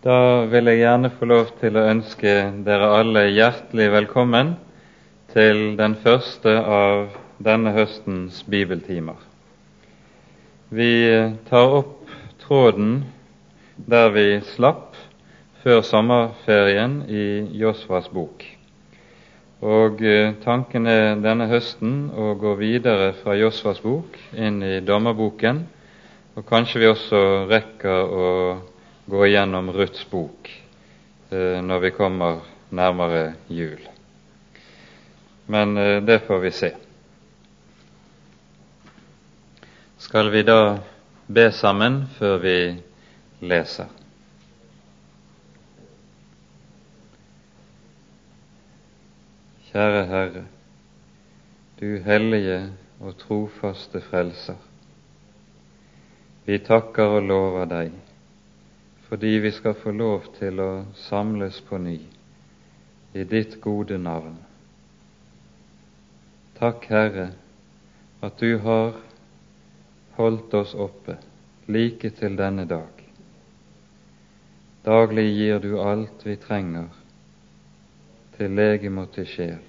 Da vil jeg gjerne få lov til å ønske dere alle hjertelig velkommen til den første av denne høstens bibeltimer. Vi tar opp tråden der vi slapp før sommerferien i Josvas bok. Og eh, tanken er denne høsten å gå videre fra Josvas bok inn i dommerboken, og kanskje vi også rekker å gå igjennom Ruths bok eh, når vi kommer nærmere jul. Men eh, det får vi se. Skal vi da be sammen før vi leser? Kjære Herre, du hellige og trofaste Frelser. Vi takker og lover deg fordi vi skal få lov til å samles på ny i ditt gode navn. Takk, Herre, at du har holdt oss oppe like til denne dag. Daglig gir du alt vi trenger til legem og til sjel.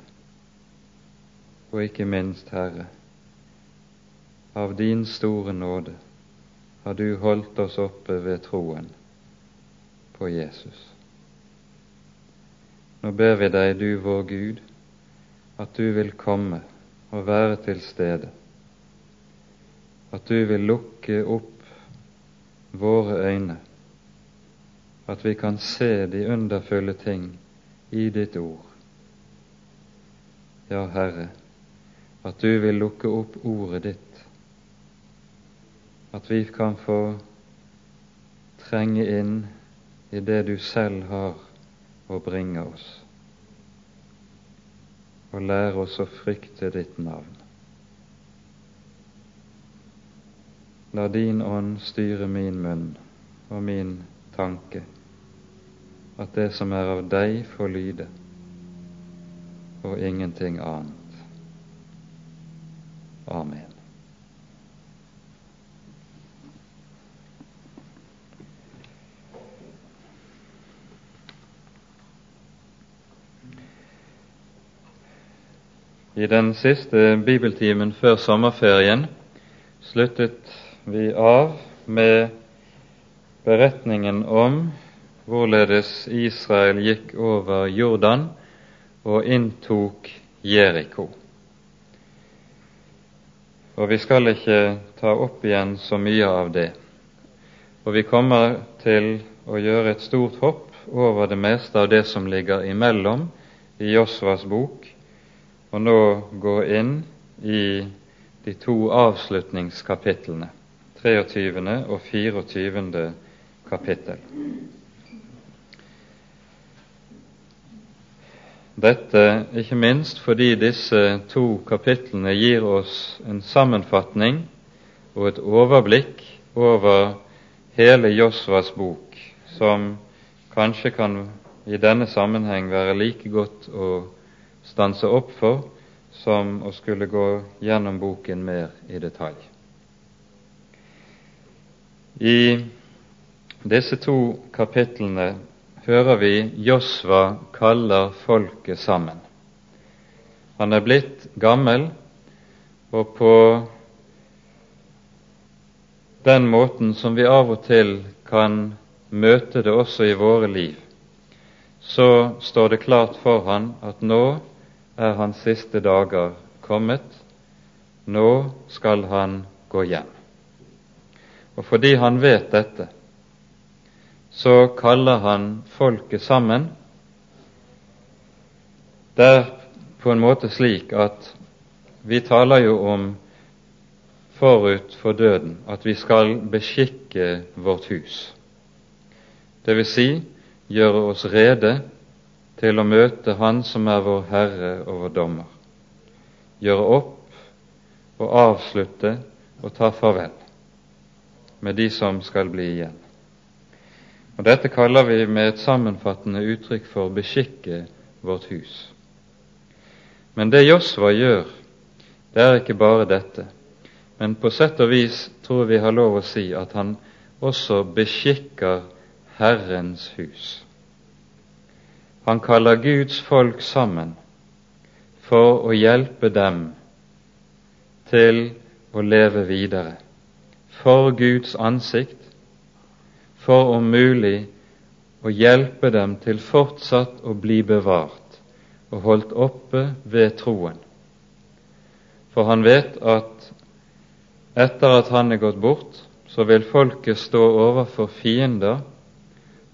Og ikke minst, Herre, av din store nåde har du holdt oss oppe ved troen på Jesus. Nå ber vi deg, du vår Gud, at du vil komme og være til stede, at du vil lukke opp våre øyne, at vi kan se de underfulle ting i ditt ord. Ja, Herre, at du vil lukke opp ordet ditt, at vi kan få trenge inn i det du selv har å bringe oss, og lære oss å frykte ditt navn. La din ånd styre min munn og min tanke, at det som er av deg, får lyde, og ingenting annet. Amen. I den siste bibeltimen før sommerferien sluttet vi av med beretningen om hvorledes Israel gikk over Jordan og inntok Jeriko. Og vi skal ikke ta opp igjen så mye av det. Og vi kommer til å gjøre et stort hopp over det meste av det som ligger imellom i Josvas bok og nå gå inn i de to avslutningskapitlene, 23. og 24. kapittel. Dette ikke minst fordi disse to kapitlene gir oss en sammenfatning og et overblikk over hele Josvas bok, som kanskje kan i denne sammenheng være like godt å stanse opp for som å skulle gå gjennom boken mer i detalj. I disse to kapitlene hører vi Josva kaller folket sammen. Han er blitt gammel, og på den måten som vi av og til kan møte det også i våre liv, så står det klart for han at nå er hans siste dager kommet, nå skal han gå hjem. Og fordi han vet dette, så kaller han folket sammen. Det er på en måte slik at vi taler jo om forut for døden at vi skal beskikke vårt hus. Det vil si gjøre oss rede til å møte Han som er vår Herre og vår dommer, gjøre opp og avslutte og ta farvel med de som skal bli igjen. Og Dette kaller vi med et sammenfattende uttrykk for 'beskikke vårt hus'. Men det Josva gjør, det er ikke bare dette, men på sett og vis tror vi har lov å si at han også beskikker Herrens hus. Han kaller Guds folk sammen for å hjelpe dem til å leve videre for Guds ansikt, for om mulig å hjelpe dem til fortsatt å bli bevart og holdt oppe ved troen. For han vet at etter at han er gått bort, så vil folket stå overfor fiender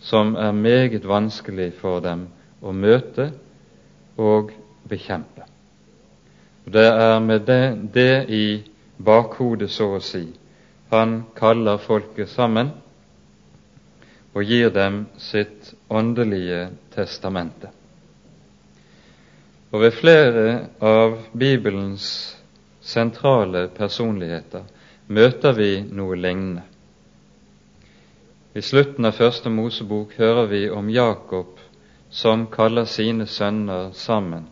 som er meget vanskelig for dem å møte og bekjempe. Og Det er med det, det i bakhodet, så å si, han kaller folket sammen og gir dem sitt åndelige testamente. Og ved flere av Bibelens sentrale personligheter møter vi noe lignende. I slutten av første Mosebok hører vi om Jakob som kaller sine sønner sammen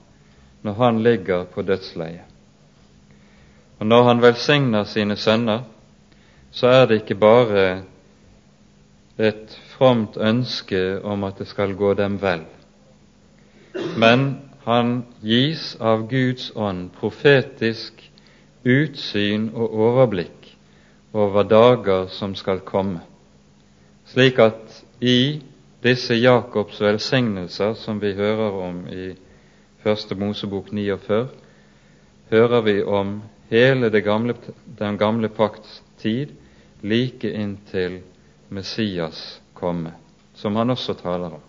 når han ligger på dødsleiet. Og når han velsigner sine sønner, så er det ikke bare et fromt ønske om at det skal gå dem vel, men han gis av Guds ånd profetisk utsyn og overblikk over dager som skal komme, slik at i disse Jakobs velsignelser som vi hører om i Første Mosebok 49, hører vi om hele gamle, den gamle pakts tid like inntil Messias komme, som han også taler om.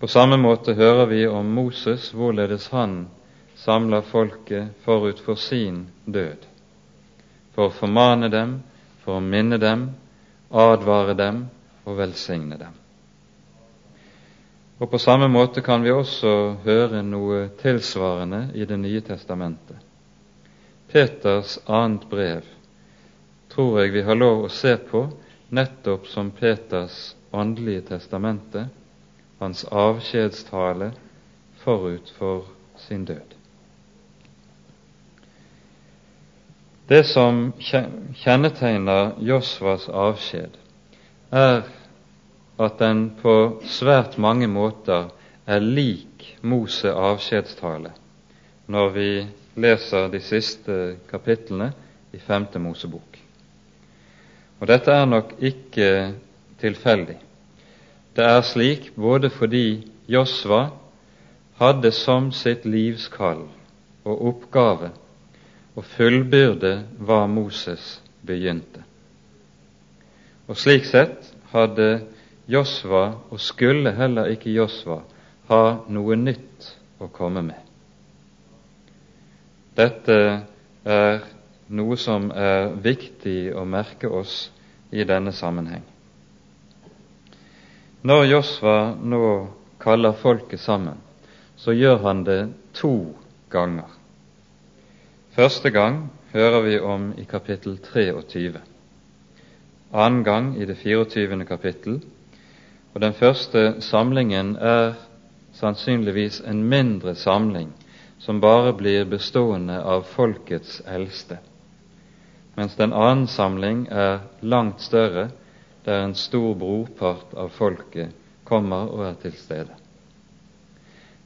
På samme måte hører vi om Moses, hvorledes han samler folket forut for sin død, for å formane dem, for å minne dem, advare dem og velsigne dem. Og På samme måte kan vi også høre noe tilsvarende i Det nye testamentet. Peters annet brev tror jeg vi har lov å se på nettopp som Peters åndelige testamente, hans avskjedstale forut for sin død. Det som kjennetegner Josvas avskjed, er at den på svært mange måter er lik Mose avskjedstale når vi leser de siste kapitlene i Femte Mosebok. Og dette er nok ikke tilfeldig. Det er slik både fordi Josva hadde som sitt livs kall og oppgave å fullbyrde hva Moses begynte. Og slik sett hadde Josva, og skulle heller ikke Josva, ha noe nytt å komme med. Dette er noe som er viktig å merke oss i denne sammenheng. Når Josva nå kaller folket sammen, så gjør han det to ganger. Første gang hører vi om i kapittel 23. Annen gang i det 24. kapittel. Og den første samlingen er sannsynligvis en mindre samling som bare blir bestående av folkets eldste mens den annen samling er langt større, der en stor brorpart av folket kommer og er til stede.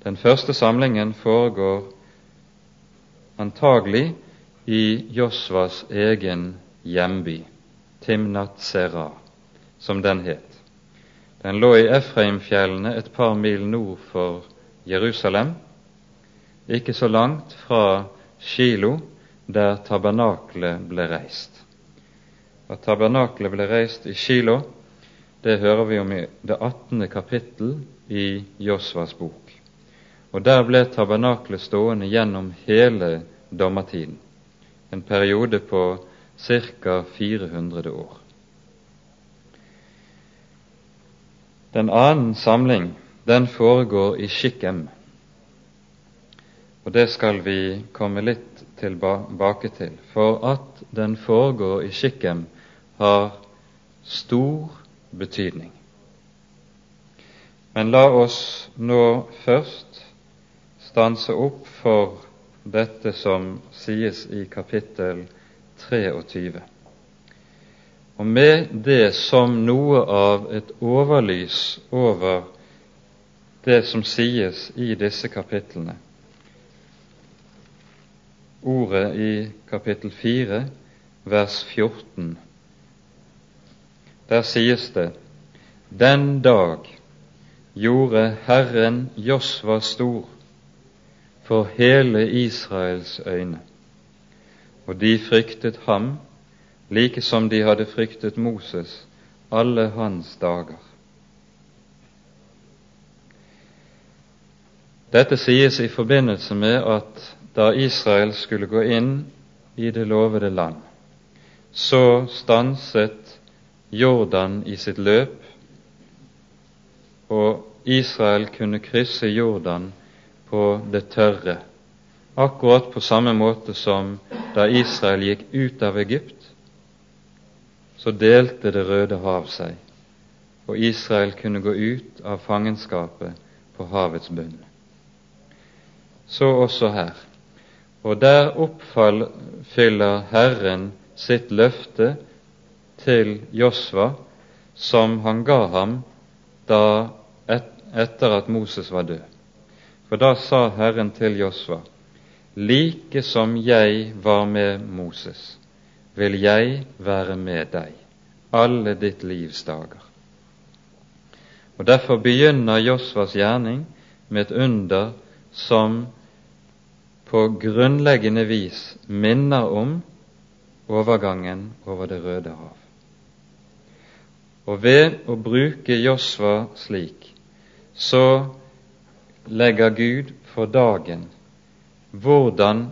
Den første samlingen foregår antagelig i Josvas egen hjemby, Timnat Sera, som den het. Den lå i Efraimfjellene et par mil nord for Jerusalem, ikke så langt fra Shilo, der tabernaklet ble reist. At tabernaklet ble reist i Shilo, det hører vi om i det 18. kapittel i Josvas bok. Og Der ble tabernaklet stående gjennom hele dommertiden, en periode på ca. 400 år. Den annen samling den foregår i Shikhem, og det skal vi komme litt tilbake til. For at den foregår i Skikkem, har stor betydning. Men la oss nå først stanse opp for dette som sies i kapittel 23. og med det som noe av et overlys over det som sies i disse kapitlene. Ordet i kapittel 4, vers 14. Der sies det:" Den dag gjorde Herren Josva stor for hele Israels øyne, og de fryktet ham like som de hadde fryktet Moses alle hans dager. Dette sies i forbindelse med at da Israel skulle gå inn i det lovede land, så stanset Jordan i sitt løp, og Israel kunne krysse Jordan på det tørre, akkurat på samme måte som da Israel gikk ut av Egypt, så delte Det røde hav seg, og Israel kunne gå ut av fangenskapet på havets bunn. Så også her. Og der oppfyller Herren sitt løfte til Josva, som han ga ham da et, etter at Moses var død. For da sa Herren til Josva, like som jeg var med Moses, vil jeg være med deg alle ditt livs dager. Og Derfor begynner Josvas gjerning med et under som på grunnleggende vis minner om overgangen over Det røde hav. Og ved å bruke Josva slik, så legger Gud for dagen hvordan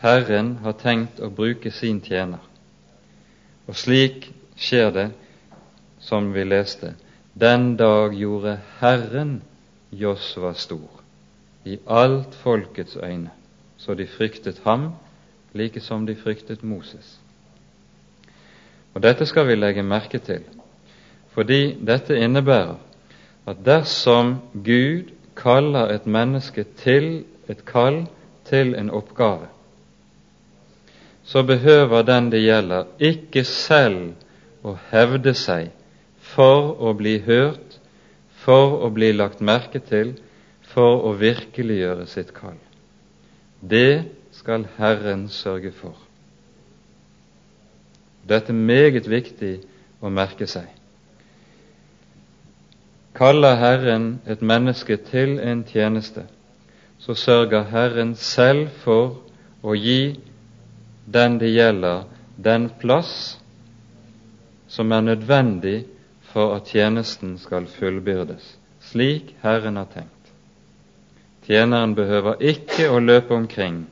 Herren har tenkt å bruke sin tjener. Og slik skjer det, som vi leste, den dag gjorde Herren Josva stor i alt folkets øyne, så de fryktet ham like som de fryktet Moses. Og Dette skal vi legge merke til, fordi dette innebærer at dersom Gud kaller et menneske til et kall til en oppgave, så behøver den det gjelder, ikke selv å hevde seg for å bli hørt, for å bli lagt merke til, for å virkeliggjøre sitt kall. Det skal Herren sørge for. Dette er meget viktig å merke seg. Kaller Herren et menneske til en tjeneste, så sørger Herren selv for å gi den det gjelder, den plass som er nødvendig for at tjenesten skal fullbyrdes, slik Herren har tenkt. Tjeneren behøver ikke å løpe omkring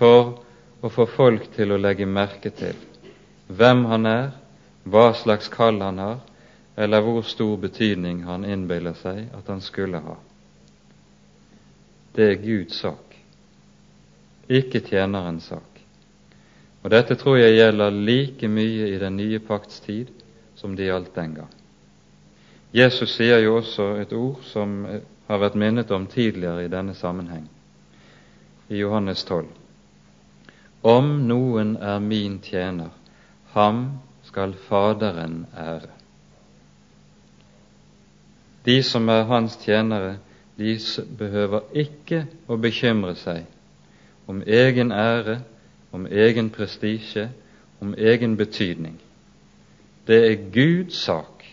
for å få folk til å legge merke til hvem han er, hva slags kall han har, eller hvor stor betydning han innbiller seg at han skulle ha. Det er Guds sak, ikke tjenerens sak. Og Dette tror jeg gjelder like mye i den nye pakts tid som det gjaldt den gang. Jesus sier jo også et ord som har vært minnet om tidligere i denne sammenheng, i Johannes 12. Om noen er min tjener, ham skal Faderen ære. De som er hans tjenere, de behøver ikke å bekymre seg om egen ære, om egen prestisje, om egen betydning. Det er Guds sak.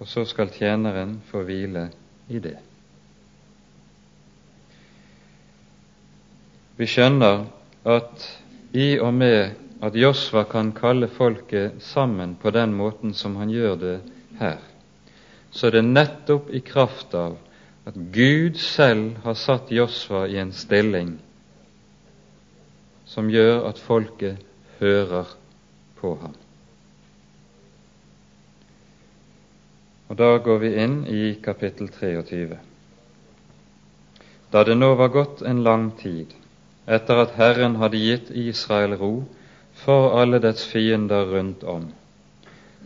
Og så skal tjeneren få hvile i det. Vi skjønner at i og med at Josva kan kalle folket sammen på den måten som han gjør det her, så er det nettopp i kraft av at Gud selv har satt Josfa i en stilling som gjør at folket hører på ham. Og Da går vi inn i kapittel 23. Da det nå var gått en lang tid etter at Herren hadde gitt Israel ro for alle dets fiender rundt om.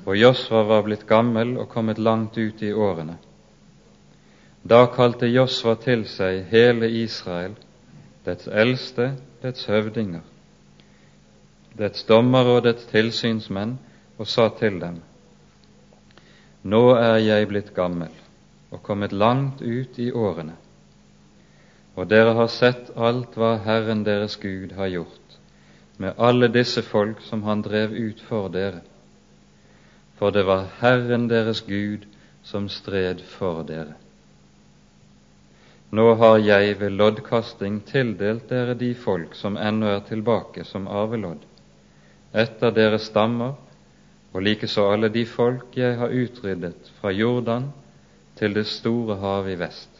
Og Josva var blitt gammel og kommet langt ut i årene. Da kalte Josva til seg hele Israel, dets eldste, dets høvdinger, dets dommer og dets tilsynsmenn, og sa til dem:" Nå er jeg blitt gammel og kommet langt ut i årene, og dere har sett alt hva Herren deres Gud har gjort med alle disse folk som han drev ut for dere. For det var Herren deres Gud som stred for dere. Nå har jeg ved loddkasting tildelt dere de folk som ennå er tilbake som arvelodd, etter deres stammer, og likeså alle de folk jeg har utryddet fra Jordan til det store hav i vest.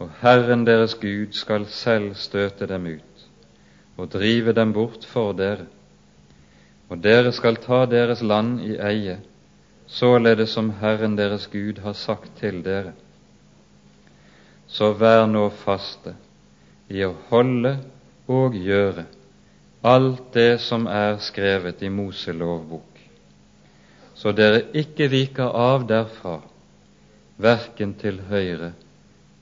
Og Herren deres Gud skal selv støte dem ut og drive dem bort for dere, og dere skal ta deres land i eie, således som Herren deres Gud har sagt til dere. Så vær nå faste i å holde og gjøre alt det som er skrevet i Moselovbok så dere ikke viker av derfra, verken til høyre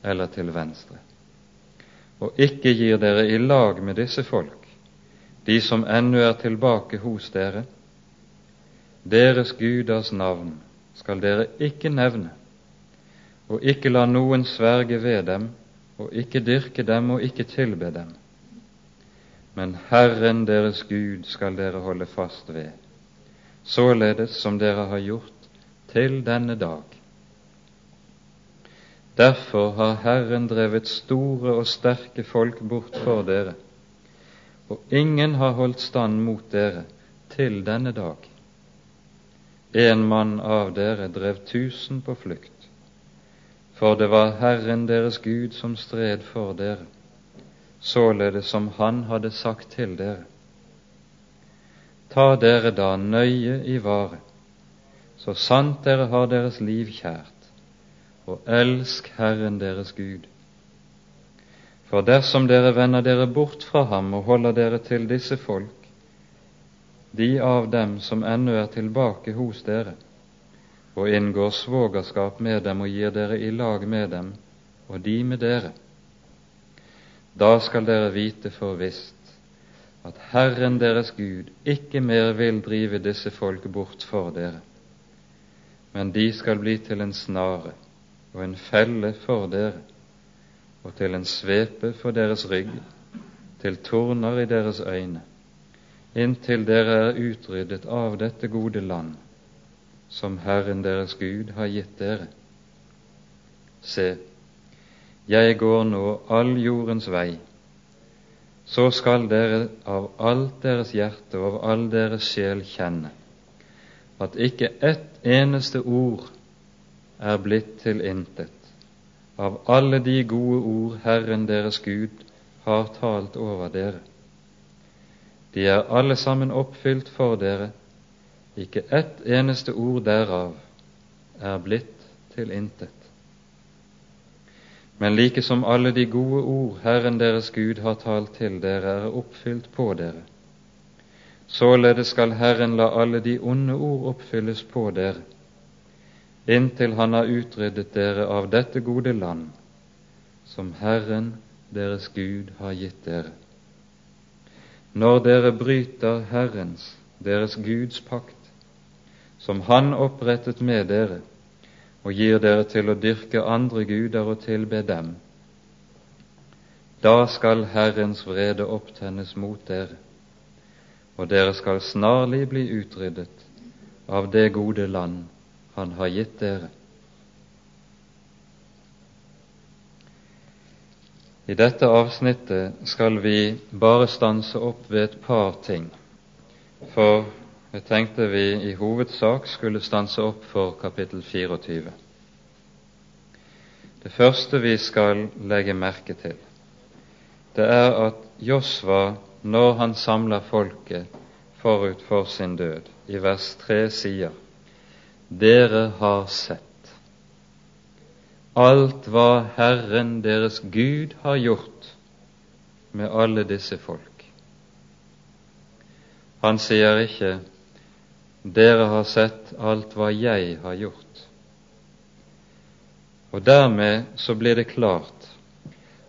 eller til venstre, og ikke gir dere i lag med disse folk, de som ennå er tilbake hos dere. Deres guders navn skal dere ikke nevne, og ikke la noen sverge ved dem, og ikke dyrke dem og ikke tilbe dem. Men Herren deres Gud skal dere holde fast ved således som dere har gjort til denne dag. Derfor har Herren drevet store og sterke folk bort for dere, og ingen har holdt stand mot dere til denne dag. En mann av dere drev tusen på flukt, for det var Herren deres Gud som stred for dere, således som Han hadde sagt til dere. Ta dere da nøye i vare, så sant dere har deres liv kjært, og elsk Herren deres Gud. For dersom dere vender dere bort fra ham og holder dere til disse folk, de av dem som ennå er tilbake hos dere, og inngår svogerskap med dem og gir dere i lag med dem, og de med dere, da skal dere vite for visst at Herren deres Gud ikke mer vil drive disse folk bort for dere, men de skal bli til en snare og en felle for dere, og til en svepe for deres rygg, til torner i deres øyne, inntil dere er utryddet av dette gode land, som Herren deres Gud har gitt dere. Se, jeg går nå all jordens vei, så skal dere av alt deres hjerte og av all deres sjel kjenne at ikke ett eneste ord er blitt til intet av alle de gode ord Herren deres Gud har talt over dere. De er alle sammen oppfylt for dere, ikke ett eneste ord derav er blitt til intet. Men like som alle de gode ord Herren deres Gud har talt til dere, er oppfylt på dere, således skal Herren la alle de onde ord oppfylles på dere, inntil Han har utryddet dere av dette gode land, som Herren deres Gud har gitt dere. Når dere bryter Herrens, deres Guds pakt, som Han opprettet med dere, og gir dere til å dyrke andre guder og tilbe dem, da skal Herrens vrede opptennes mot dere, og dere skal snarlig bli utryddet av det gode land Han har gitt dere. I dette avsnittet skal vi bare stanse opp ved et par ting, for jeg tenkte vi i hovedsak skulle stanse opp for kapittel 24. Det første vi skal legge merke til, det er at Josva, når han samler folket forut for sin død, i vers 3 sier Dere har sett alt hva Herren deres Gud har gjort med alle disse folk. Han sier ikke dere har sett alt hva jeg har gjort. Og dermed så blir det klart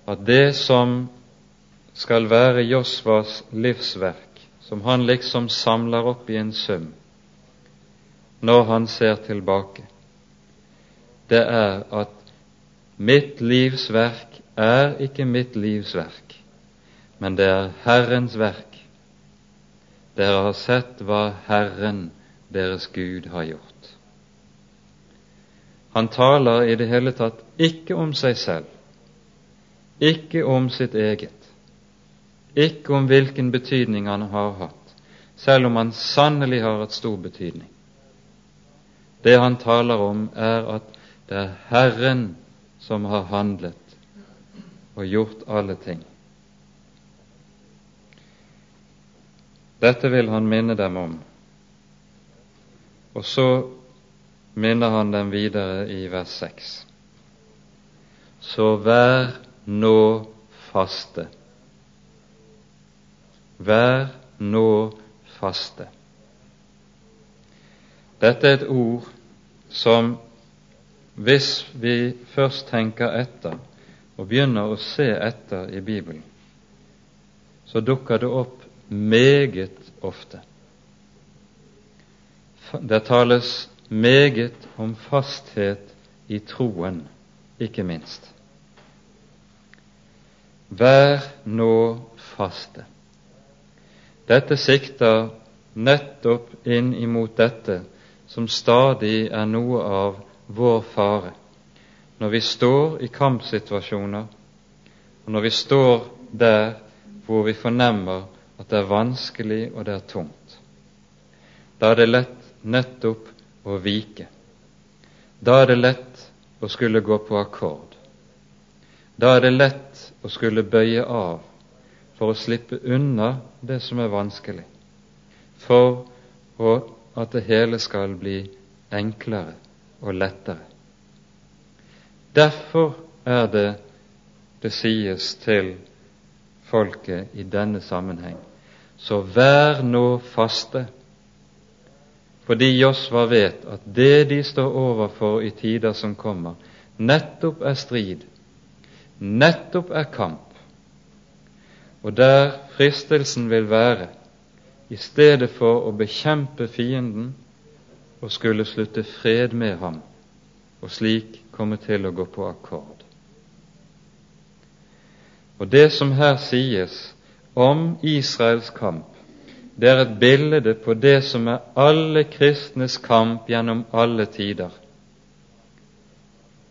at det som skal være Josvas livsverk som han liksom samler opp i en sum når han ser tilbake, det er at mitt livs verk er ikke mitt livs verk, men det er Herrens verk. Dere har sett hva Herren, deres Gud, har gjort. Han taler i det hele tatt ikke om seg selv, ikke om sitt eget, ikke om hvilken betydning han har hatt, selv om han sannelig har hatt stor betydning. Det han taler om, er at det er Herren som har handlet og gjort alle ting. Dette vil han minne dem om. Og så minner han dem videre i vers 6. Så vær nå faste. Vær nå faste. Dette er et ord som, hvis vi først tenker etter og begynner å se etter i Bibelen, så dukker det opp meget ofte. Det tales meget om fasthet i troen, ikke minst. Vær nå faste. Dette sikter nettopp inn imot dette som stadig er noe av vår fare når vi står i kampsituasjoner, og når vi står der hvor vi fornemmer at det er vanskelig og det er tungt. Da er det lett nettopp å vike. Da er det lett å skulle gå på akkord. Da er det lett å skulle bøye av for å slippe unna det som er vanskelig, for at det hele skal bli enklere og lettere. Derfor er det det sies til folket i denne sammenheng. Så vær nå faste fordi Josva vet at det de står overfor i tider som kommer, nettopp er strid, nettopp er kamp. Og der fristelsen vil være, i stedet for å bekjempe fienden og skulle slutte fred med ham, og slik komme til å gå på akkord. Og det som her sies om Israels kamp, det er et bilde på det som er alle kristnes kamp gjennom alle tider,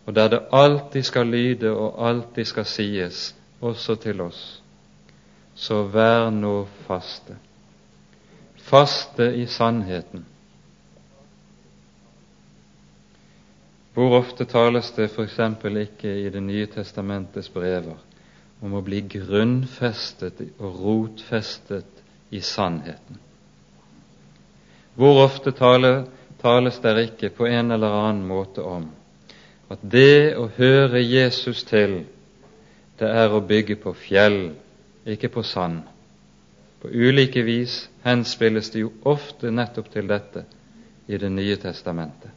og der det alltid skal lyde og alltid skal sies, også til oss. Så vær nå faste. Faste i sannheten. Hvor ofte tales det f.eks. ikke i Det nye testamentets brever om å bli grunnfestet og rotfestet i sannheten. Hvor ofte tale, tales det ikke på en eller annen måte om at det å høre Jesus til, det er å bygge på fjell, ikke på sand. På ulike vis henspilles det jo ofte nettopp til dette i Det nye testamentet.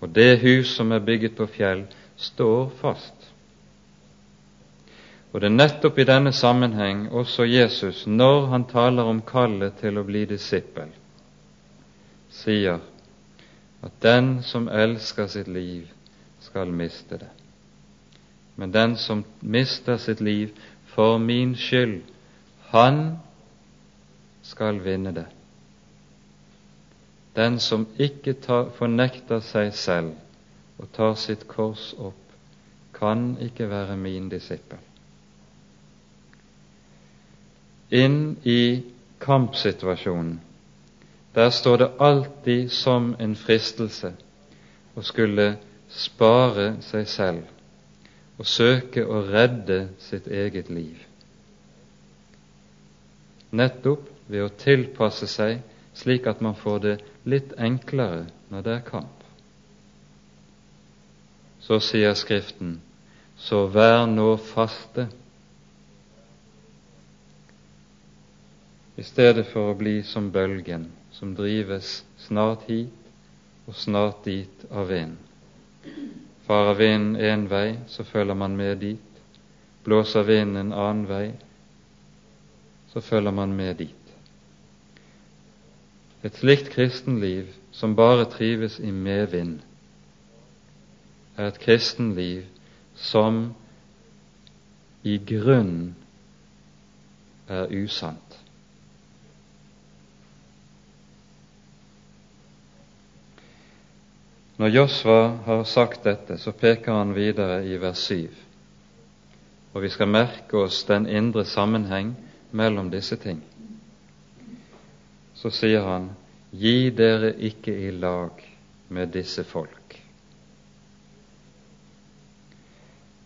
Og det hus som er bygget på fjell, står fast. Og det er nettopp i denne sammenheng også Jesus, når han taler om kallet til å bli disippel, sier at den som elsker sitt liv, skal miste det. Men den som mister sitt liv for min skyld, han skal vinne det. Den som ikke tar, fornekter seg selv og tar sitt kors opp, kan ikke være min disippel inn i kampsituasjonen, der står det alltid som en fristelse å skulle spare seg selv og søke å redde sitt eget liv. Nettopp ved å tilpasse seg slik at man får det litt enklere når det er kamp. Så sier Skriften, så vær nå faste i stedet for å bli som bølgen som drives snart hit og snart dit av vind. Farer vinden én vei, så følger man med dit. Blåser vinden en annen vei, så følger man med dit. Et slikt kristenliv som bare trives i medvind, er et kristenliv som i grunnen er usant. Når Josva har sagt dette, så peker han videre i vers 7. Og vi skal merke oss den indre sammenheng mellom disse ting. Så sier han, gi dere ikke i lag med disse folk.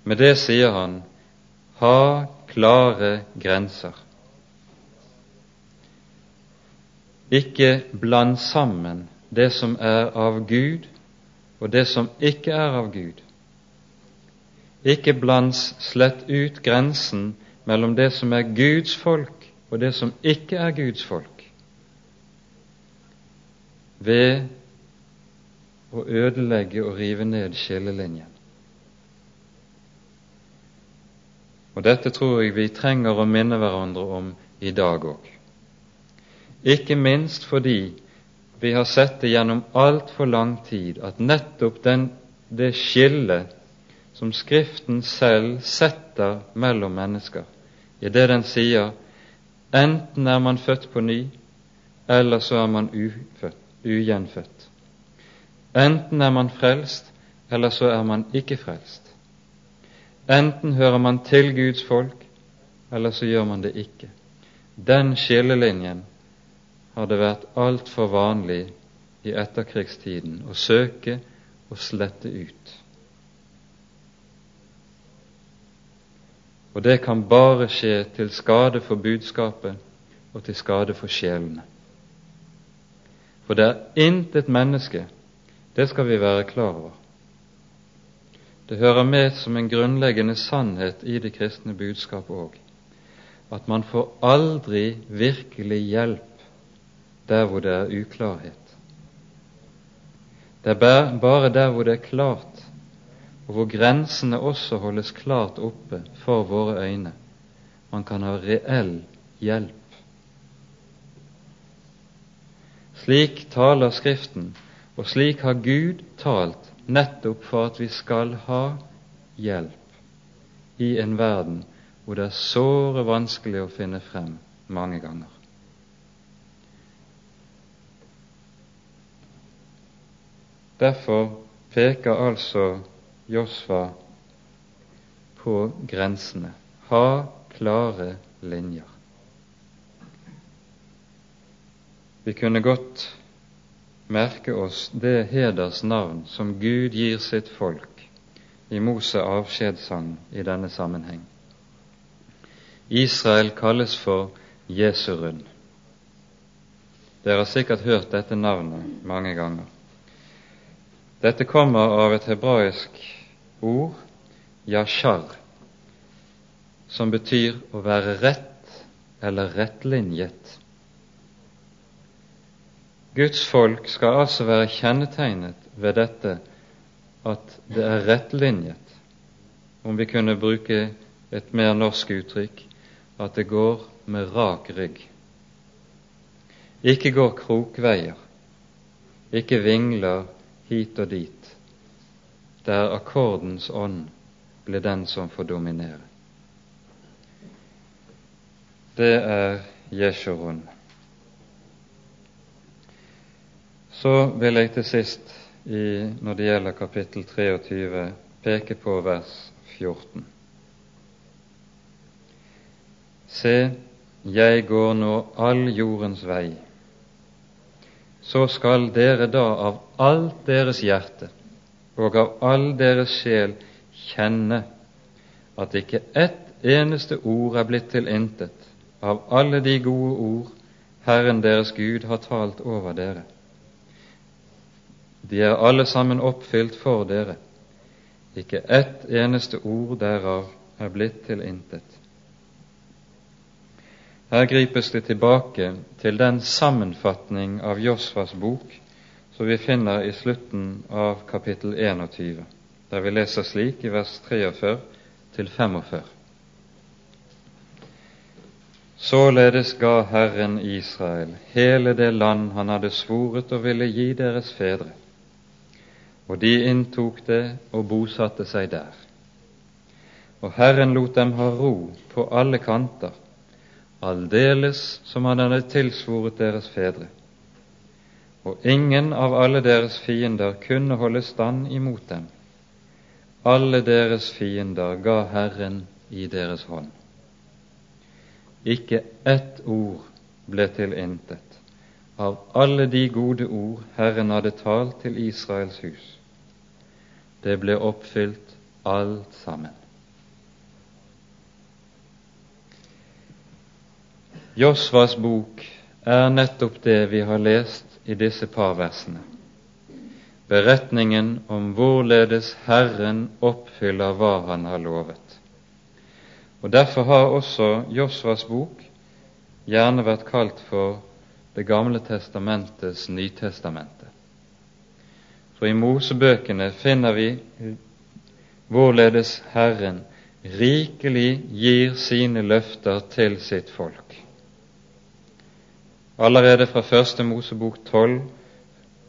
Med det sier han, ha klare grenser. Ikke bland sammen det som er av Gud, og det som ikke er av Gud. Ikke blands slett ut grensen mellom det som er Guds folk, og det som ikke er Guds folk, ved å ødelegge og rive ned skillelinjen. Og Dette tror jeg vi trenger å minne hverandre om i dag òg. Ikke minst fordi vi har sett det gjennom altfor lang tid at nettopp den, det skillet som Skriften selv setter mellom mennesker, i det den sier enten er man født på ny, eller så er man ufødt, ugjenfødt. Enten er man frelst, eller så er man ikke frelst. Enten hører man til Guds folk, eller så gjør man det ikke. Den skillelinjen har det vært altfor vanlig i etterkrigstiden å søke å slette ut. Og det kan bare skje til skade for budskapet og til skade for sjelene. For det er intet menneske, det skal vi være klar over. Det hører med som en grunnleggende sannhet i det kristne budskapet òg, at man får aldri virkelig hjelp der hvor det er uklarhet. Det er bare der hvor det er klart, og hvor grensene også holdes klart oppe for våre øyne, man kan ha reell hjelp. Slik taler Skriften, og slik har Gud talt nettopp for at vi skal ha hjelp i en verden hvor det er såre vanskelig å finne frem mange ganger. Derfor peker altså Josfa på grensene. Ha klare linjer. Vi kunne godt merke oss det heders navn som Gud gir sitt folk i Mose avskjedssang i denne sammenheng. Israel kalles for Jesurun. Dere har sikkert hørt dette navnet mange ganger. Dette kommer av et hebraisk ord, yashar, som betyr å være rett eller rettlinjet. Guds folk skal altså være kjennetegnet ved dette at det er rettlinjet, om vi kunne bruke et mer norsk uttrykk, at det går med rak rygg. Ikke går krokveier, ikke vingler hit og dit, der akkordens ånd blir den som får dominere. Det er Jeshurun. Så vil jeg til sist, i, når det gjelder kapittel 23, peke på vers 14. Se, jeg går nå all jordens vei så skal dere da av alt deres hjerte og av all deres sjel kjenne at ikke ett eneste ord er blitt til intet av alle de gode ord Herren deres Gud har talt over dere. De er alle sammen oppfylt for dere. Ikke ett eneste ord derav er blitt til intet. Her gripes det tilbake til den sammenfatning av Josfas bok som vi finner i slutten av kapittel 21, der vi leser slik i vers 43 til 45. Således ga Herren Israel hele det land han hadde svoret og ville gi deres fedre, og de inntok det og bosatte seg der. Og Herren lot dem ha ro på alle kanter, aldeles som han hadde tilsvoret deres fedre. Og ingen av alle deres fiender kunne holde stand imot dem. Alle deres fiender ga Herren i deres hånd. Ikke ett ord ble til intet av alle de gode ord Herren hadde talt til Israels hus. Det ble oppfylt alt sammen. Josvas bok er nettopp det vi har lest i disse par versene. Beretningen om hvorledes Herren oppfyller hva Han har lovet. Og Derfor har også Josvas bok gjerne vært kalt for Det gamle testamentets Nytestamentet. For i Mosebøkene finner vi hvorledes Herren rikelig gir sine løfter til sitt folk. Allerede fra første Mosebok tolv,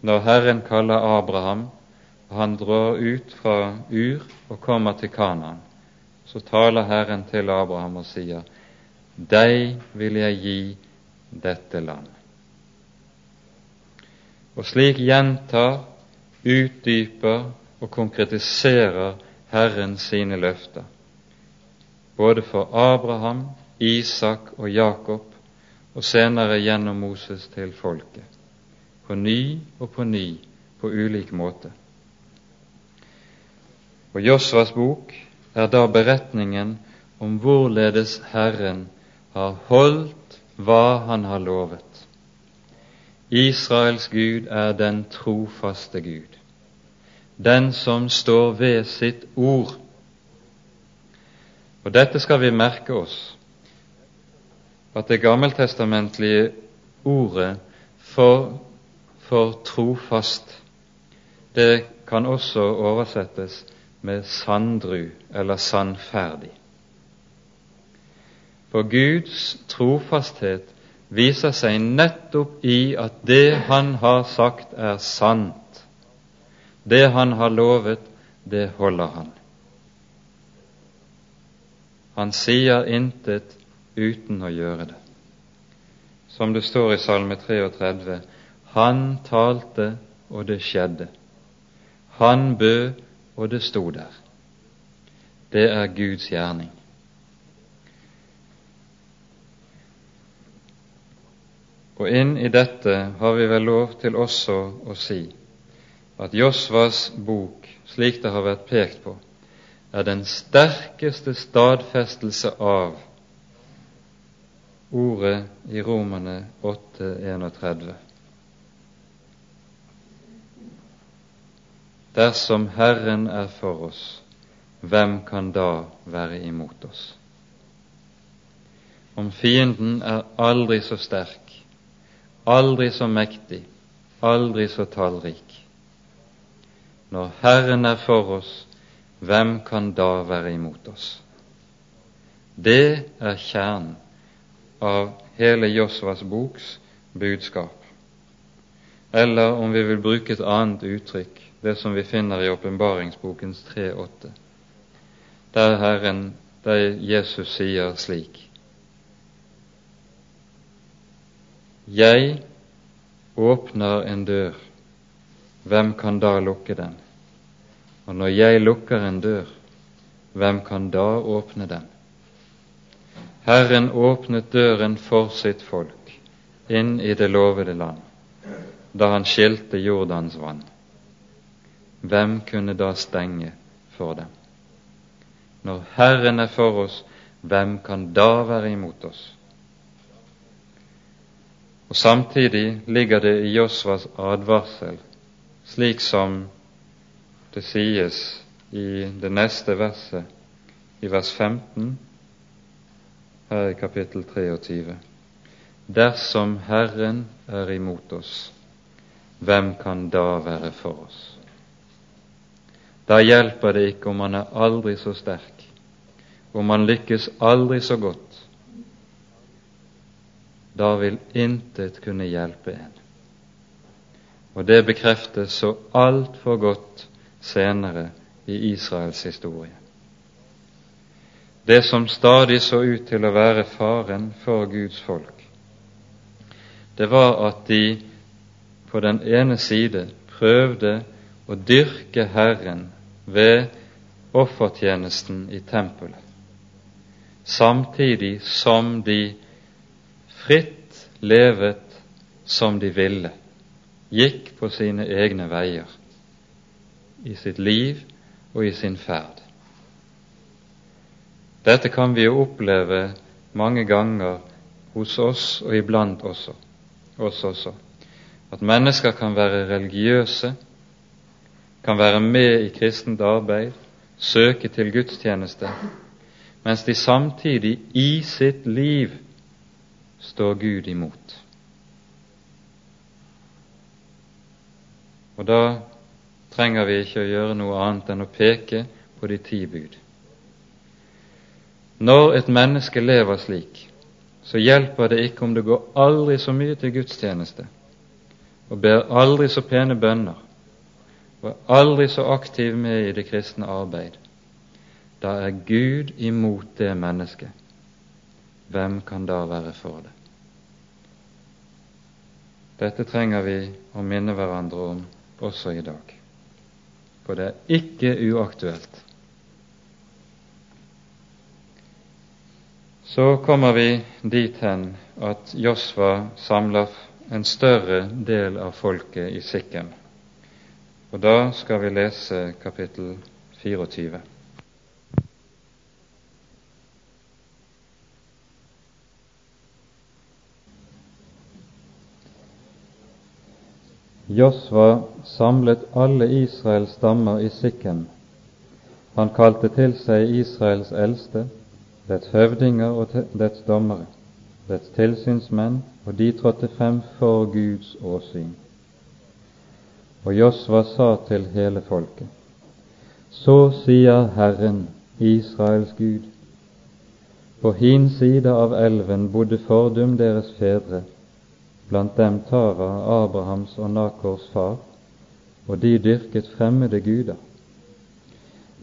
når Herren kaller Abraham, og han drar ut fra Ur og kommer til Kanaan, så taler Herren til Abraham og sier, Deg vil jeg gi dette land. Og slik gjentar, utdyper og konkretiserer Herren sine løfter, både for Abraham, Isak og Jakob, og senere gjennom Moses til folket, på ny og på ny, på ulik måte. Og Josvas bok er da beretningen om hvorledes Herren har holdt hva Han har lovet. Israels Gud er den trofaste Gud, den som står ved sitt ord. Og dette skal vi merke oss, at det gammeltestamentlige ordet for, for trofast, det kan også oversettes med sandru eller sannferdig. For Guds trofasthet viser seg nettopp i at det Han har sagt, er sant. Det Han har lovet, det holder Han. Han sier intet uten å gjøre det. Som det står i Salme 33.: Han talte, og det skjedde. Han bød, og det sto der. Det er Guds gjerning. Og inn i dette har vi vel lov til også å si at Josvas bok, slik det har vært pekt på, er den sterkeste stadfestelse av ordet i Romerne 8.31. Dersom Herren er for oss, hvem kan da være imot oss? Om fienden er aldri så sterk, aldri så mektig, aldri så tallrik. Når Herren er for oss, hvem kan da være imot oss? Det er kjernen av hele Josvas boks budskap. Eller om vi vil bruke et annet uttrykk det som vi finner i åpenbaringsbokens 3.8, der Herren, der Jesus sier slik Jeg åpner en dør, hvem kan da lukke den? Og når jeg lukker en dør, hvem kan da åpne den? Herren åpnet døren for sitt folk inn i det lovede land, da han skilte Jordans vann hvem kunne da stenge for dem? Når Herren er for oss, hvem kan da være imot oss? Og Samtidig ligger det i Josvas advarsel, slik som det sies i det neste verset, i vers 15 her i kapittel 23. Dersom Herren er imot oss, hvem kan da være for oss? Da hjelper det ikke om man er aldri så sterk, om man lykkes aldri så godt. da vil intet kunne hjelpe en. Og det bekreftes så altfor godt senere i Israels historie. Det som stadig så ut til å være faren for Guds folk, det var at de på den ene side prøvde å dyrke Herren ved offertjenesten i tempelet, samtidig som de fritt levet som de ville, gikk på sine egne veier i sitt liv og i sin ferd. Dette kan vi jo oppleve mange ganger hos oss og iblant også, oss også. At mennesker kan være religiøse, kan være med i kristent arbeid, søke til gudstjeneste, mens de samtidig i sitt liv står Gud imot. Og da trenger vi ikke å gjøre noe annet enn å peke på de ti bud. Når et menneske lever slik, så hjelper det ikke om det går aldri så mye til gudstjeneste og ber aldri så pene bønner og er aldri så aktiv med i det kristne arbeid. Da er Gud imot det mennesket. Hvem kan da være for det? Dette trenger vi å minne hverandre om også i dag, for det er ikke uaktuelt. Så kommer vi dit hen at Josva samler en større del av folket i Sikkem. Og da skal vi lese kapittel 24. Josva samlet alle Israels stammer i sikken. Han kalte til seg Israels eldste, dets høvdinger og dets dommere, dets tilsynsmenn, og de trådte frem for Guds åsyn. Og Josva sa til hele folket, så sier Herren, Israels Gud, på hin side av elven bodde fordum deres fedre, blant dem Tara, Abrahams og Nakors far, og de dyrket fremmede guder.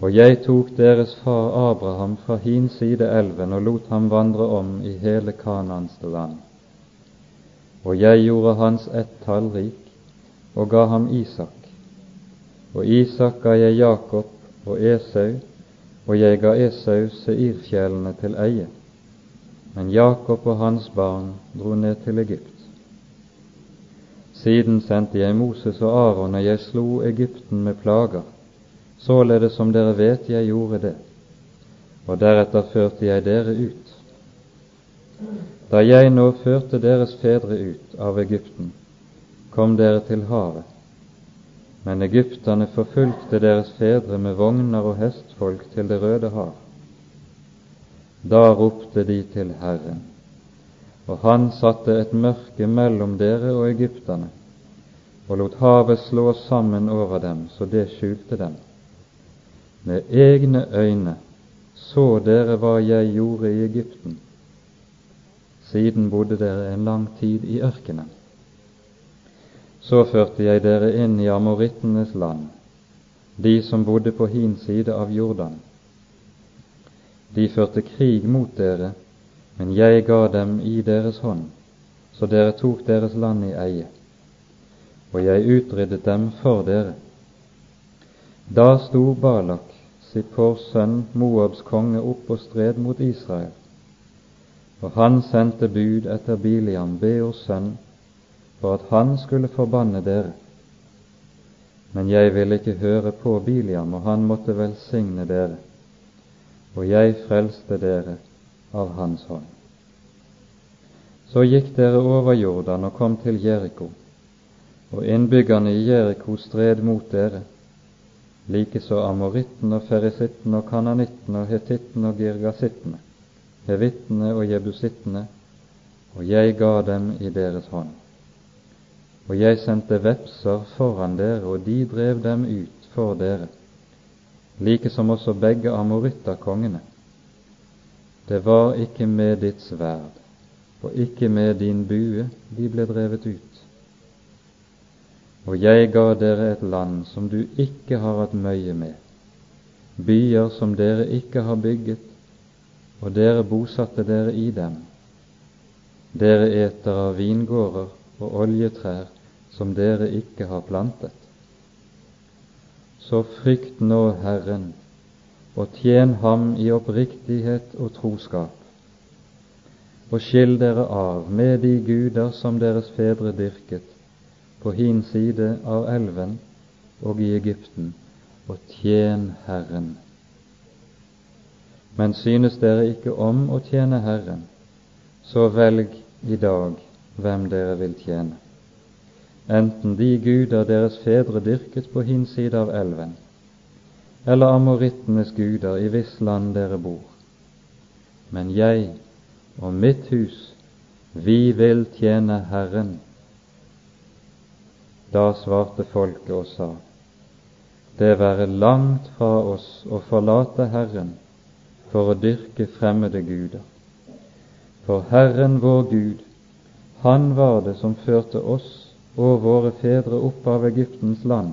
Og jeg tok deres far Abraham fra hin side elven og lot ham vandre om i hele Kanans land. Og jeg gjorde hans ett tallrik og ga ham Isak. Og Isak ga jeg Jakob og Esau, og jeg ga Esau Seirfjellene til eie. Men Jakob og hans barn dro ned til Egypt. Siden sendte jeg Moses og Aron, og jeg slo Egypten med plager, således som dere vet jeg gjorde det, og deretter førte jeg dere ut. Da jeg nå førte deres fedre ut av Egypten, kom dere til havet, men egypterne forfulgte deres fedre med vogner og hestfolk til Det røde hav. Da ropte de til Herren og han satte et mørke mellom dere og egypterne, og lot havet slå sammen over dem, så det skjulte dem. Med egne øyne så dere hva jeg gjorde i Egypten. Siden bodde dere en lang tid i ørkenen. Så førte jeg dere inn i amorittenes land, de som bodde på hin side av Jordan. De førte krig mot dere men jeg ga dem i deres hånd, så dere tok deres land i eie, og jeg utryddet dem for dere. Da sto Balak, Sippors sønn, Moabs konge, opp og stred mot Israel, og han sendte bud etter Biliam, Beors sønn, for at han skulle forbanne dere. Men jeg ville ikke høre på Biliam, og han måtte velsigne dere, og jeg frelste dere av hans hånd. Så gikk dere over Jordan og kom til Jeriko, og innbyggerne i Jeriko stred mot dere, likeså amorittene og ferisittene og kananittene og hetittene og girgasittene, hevittene og jebusittene, og jeg ga dem i deres hånd. Og jeg sendte vepser foran dere, og de drev dem ut for dere, like som også begge Amorittakongene. Det var ikke med ditt sverd, og ikke med din bue de ble drevet ut. Og jeg ga dere et land som du ikke har hatt møye med, byer som dere ikke har bygget, og dere bosatte dere i dem. Dere eter av vingårder og oljetrær som dere ikke har plantet. Så frykt nå Herren, og tjen Ham i oppriktighet og troskap, og skill dere av med de guder som deres fedre dyrket på hin side av elven og i Egypten, og tjen Herren. Men synes dere ikke om å tjene Herren, så velg i dag hvem dere vil tjene enten de guder deres fedre dyrket på hin side av elven, eller amorittenes guder i hvis land dere bor. Men jeg og mitt hus, vi vil tjene Herren. Da svarte folket og sa, det være langt fra oss å forlate Herren for å dyrke fremmede guder. For Herren vår Gud, Han var det som førte oss og våre fedre opp av Egyptens land,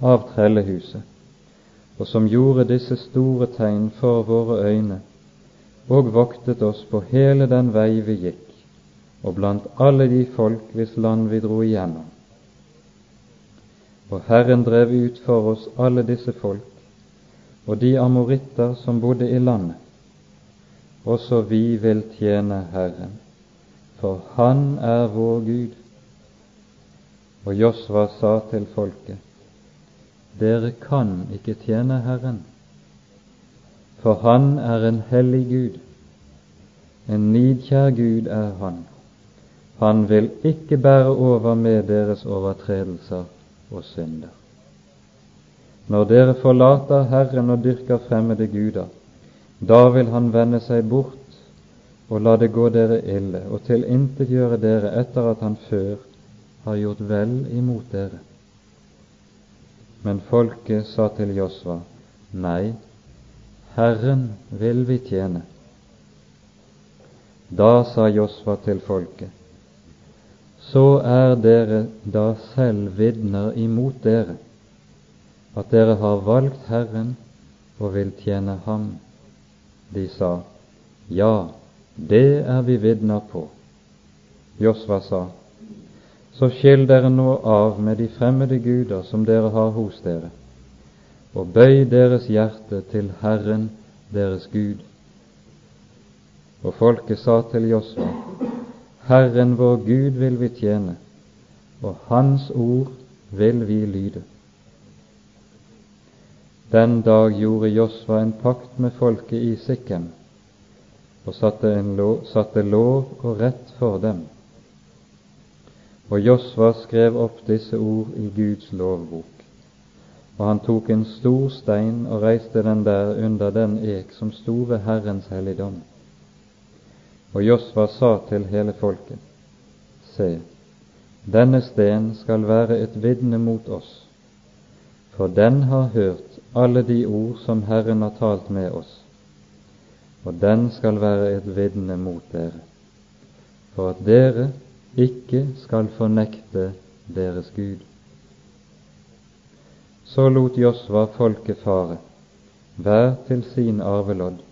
av trellehuset, og som gjorde disse store tegn for våre øyne, og voktet oss på hele den vei vi gikk, og blant alle de folk hvis land vi dro igjennom. Og Herren drev ut for oss alle disse folk, og de amoritter som bodde i landet. Også vi vil tjene Herren, for Han er vår Gud, og Josva sa til folket, Dere kan ikke tjene Herren, for Han er en hellig Gud. En nidkjær Gud er Han. Han vil ikke bære over med deres overtredelser og synder. Når dere forlater Herren og dyrker fremmede guder, da vil Han vende seg bort og la det gå dere ille og tilintetgjøre dere etter at Han før har gjort vel imot dere. Men folket sa til Josva, Nei, Herren vil vi tjene. Da sa Josva til folket, Så er dere da selv vitner imot dere, at dere har valgt Herren og vil tjene Ham. De sa, Ja, det er vi vitner på. Josva sa, så skill dere nå av med de fremmede guder som dere har hos dere, og bøy deres hjerte til Herren deres Gud. Og folket sa til Josva, Herren vår Gud vil vi tjene, og Hans ord vil vi lyde. Den dag gjorde Josva en pakt med folket i Sikkem og satte, lov, satte lov og rett for dem og Josva skrev opp disse ord i Guds lovbok. Og han tok en stor stein og reiste den der under den ek som sto ved Herrens helligdom. Og Josva sa til hele folket, Se, denne sten skal være et vitne mot oss, for den har hørt alle de ord som Herren har talt med oss, og den skal være et vitne mot dere, for at dere ikke skal fornekte deres Gud. Så lot Josva folket fare, hver til sin arvelodd.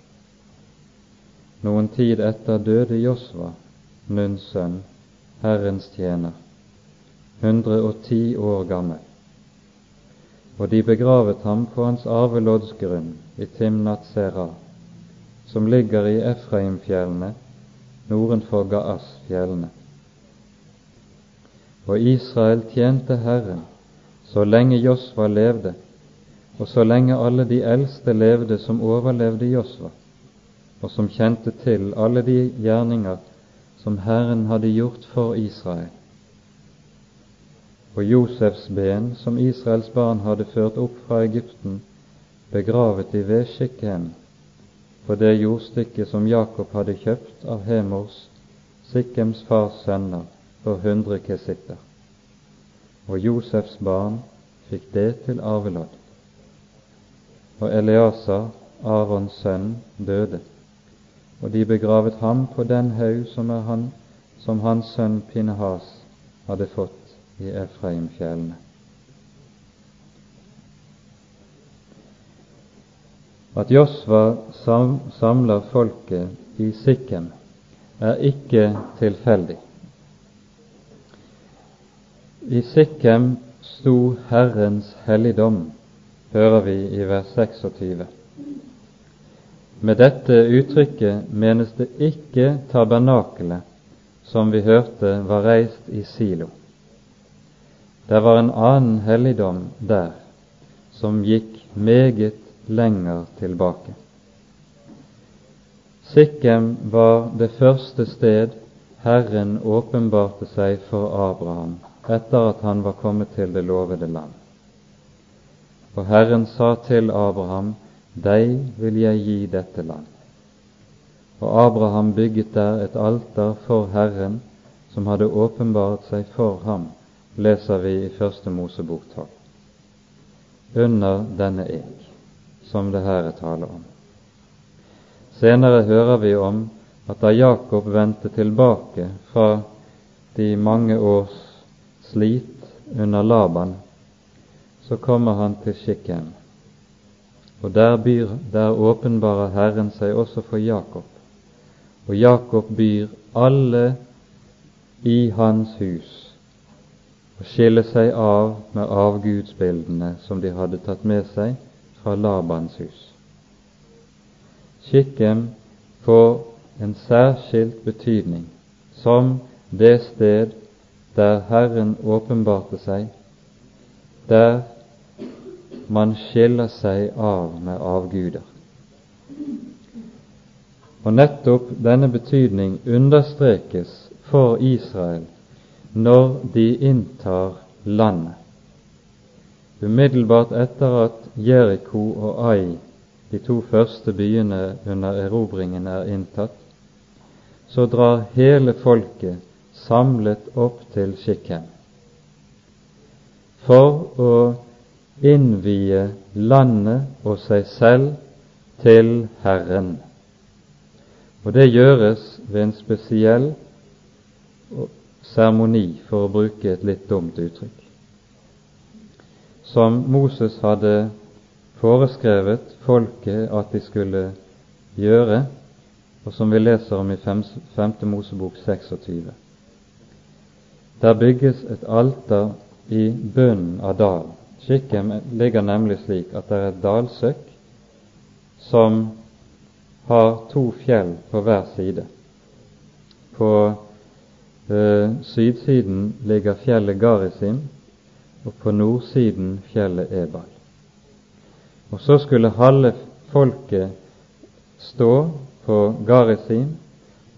Noen tid etter døde Josva, Nuns sønn, Herrens tjener, 110 år gammel, og de begravet ham på hans arveloddsgrunn i Timnat Sera, som ligger i Efraimfjellene nordenfor Gaas-fjellene. Og Israel tjente Herren så lenge Josva levde, og så lenge alle de eldste levde som overlevde Josva, og som kjente til alle de gjerninger som Herren hadde gjort for Israel. Og Josefs ben, som Israels barn hadde ført opp fra Egypten, begravet de ved Shikhem, på det jordstykket som Jakob hadde kjøpt av Hemors, Sikkems fars sønner, for hundre kesitter. Og Josefs barn fikk det til arvelodd. Og Eliasa, Arons sønn, døde, og de begravet ham på den haug som, han, som hans sønn Pinehas hadde fått i Efraimfjellene. At Josva samler folket i Sikkem, er ikke tilfeldig. I Sikkem sto Herrens helligdom, hører vi i vers 26. Med dette uttrykket menes det ikke tabernakelet som vi hørte var reist i Silo. Det var en annen helligdom der som gikk meget lenger tilbake. Sikkem var det første sted Herren åpenbarte seg for Abraham etter at han var kommet til det lovede land. Og Herren sa til Abraham deg vil jeg gi dette land. Og Abraham bygget der et alter for Herren, som hadde åpenbart seg for ham, leser vi i Første Mosebok 12. Under denne ek, som det her er tale om. Senere hører vi om at da Jakob vendte tilbake fra de mange års slit under Laban, så kommer han til Shikem og der, byr, der åpenbarer Herren seg også for Jakob. Og Jakob byr alle i hans hus å skille seg av med avgudsbildene som de hadde tatt med seg fra Labans hus. Kikken får en særskilt betydning som det sted der Herren åpenbarte seg, der man skiller seg av med avguder. Og nettopp denne betydning understrekes for Israel når de inntar landet. Umiddelbart etter at Jeriko og Ai, de to første byene under erobringen, er inntatt, så drar hele folket samlet opp til Shikhem for å innvie landet og seg selv til Herren. Og det gjøres ved en spesiell seremoni, for å bruke et litt dumt uttrykk, som Moses hadde foreskrevet folket at de skulle gjøre, og som vi leser om i 5. Mosebok 26. Der bygges et alter i bunnen av dalen Skikken ligger nemlig slik at det er et dalsøkk som har to fjell på hver side. På eh, sydsiden ligger fjellet Garisim, og på nordsiden fjellet Ebal. Og så skulle halve folket stå på Garisim,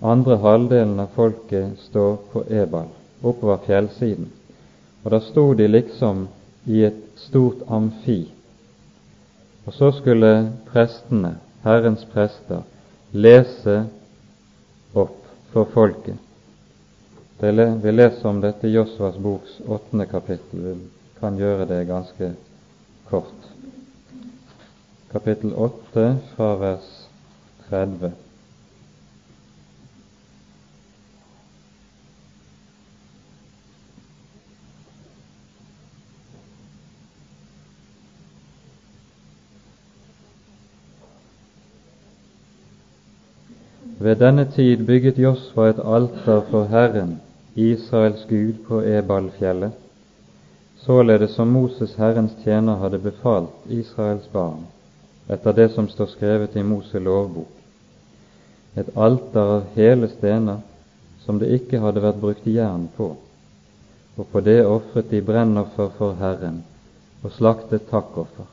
andre halvdelen av folket stå på Ebal, oppover fjellsiden. Og da sto de liksom i et stort amfi. Og så skulle prestene, Herrens prester, lese opp for folket. Vi leser om dette i Josvas boks åttende kapittel. Vi kan gjøre det ganske kort. Kapittel åtte fra vers 30. Ved denne tid bygget Josfa et alter for Herren, Israels Gud, på Ebalfjellet, således som Moses Herrens tjener hadde befalt Israels barn, etter det som står skrevet i Mose lovbok. Et alter av hele stener som det ikke hadde vært brukt jern på, og på det ofret de brennoffer for Herren og slaktet takkoffer.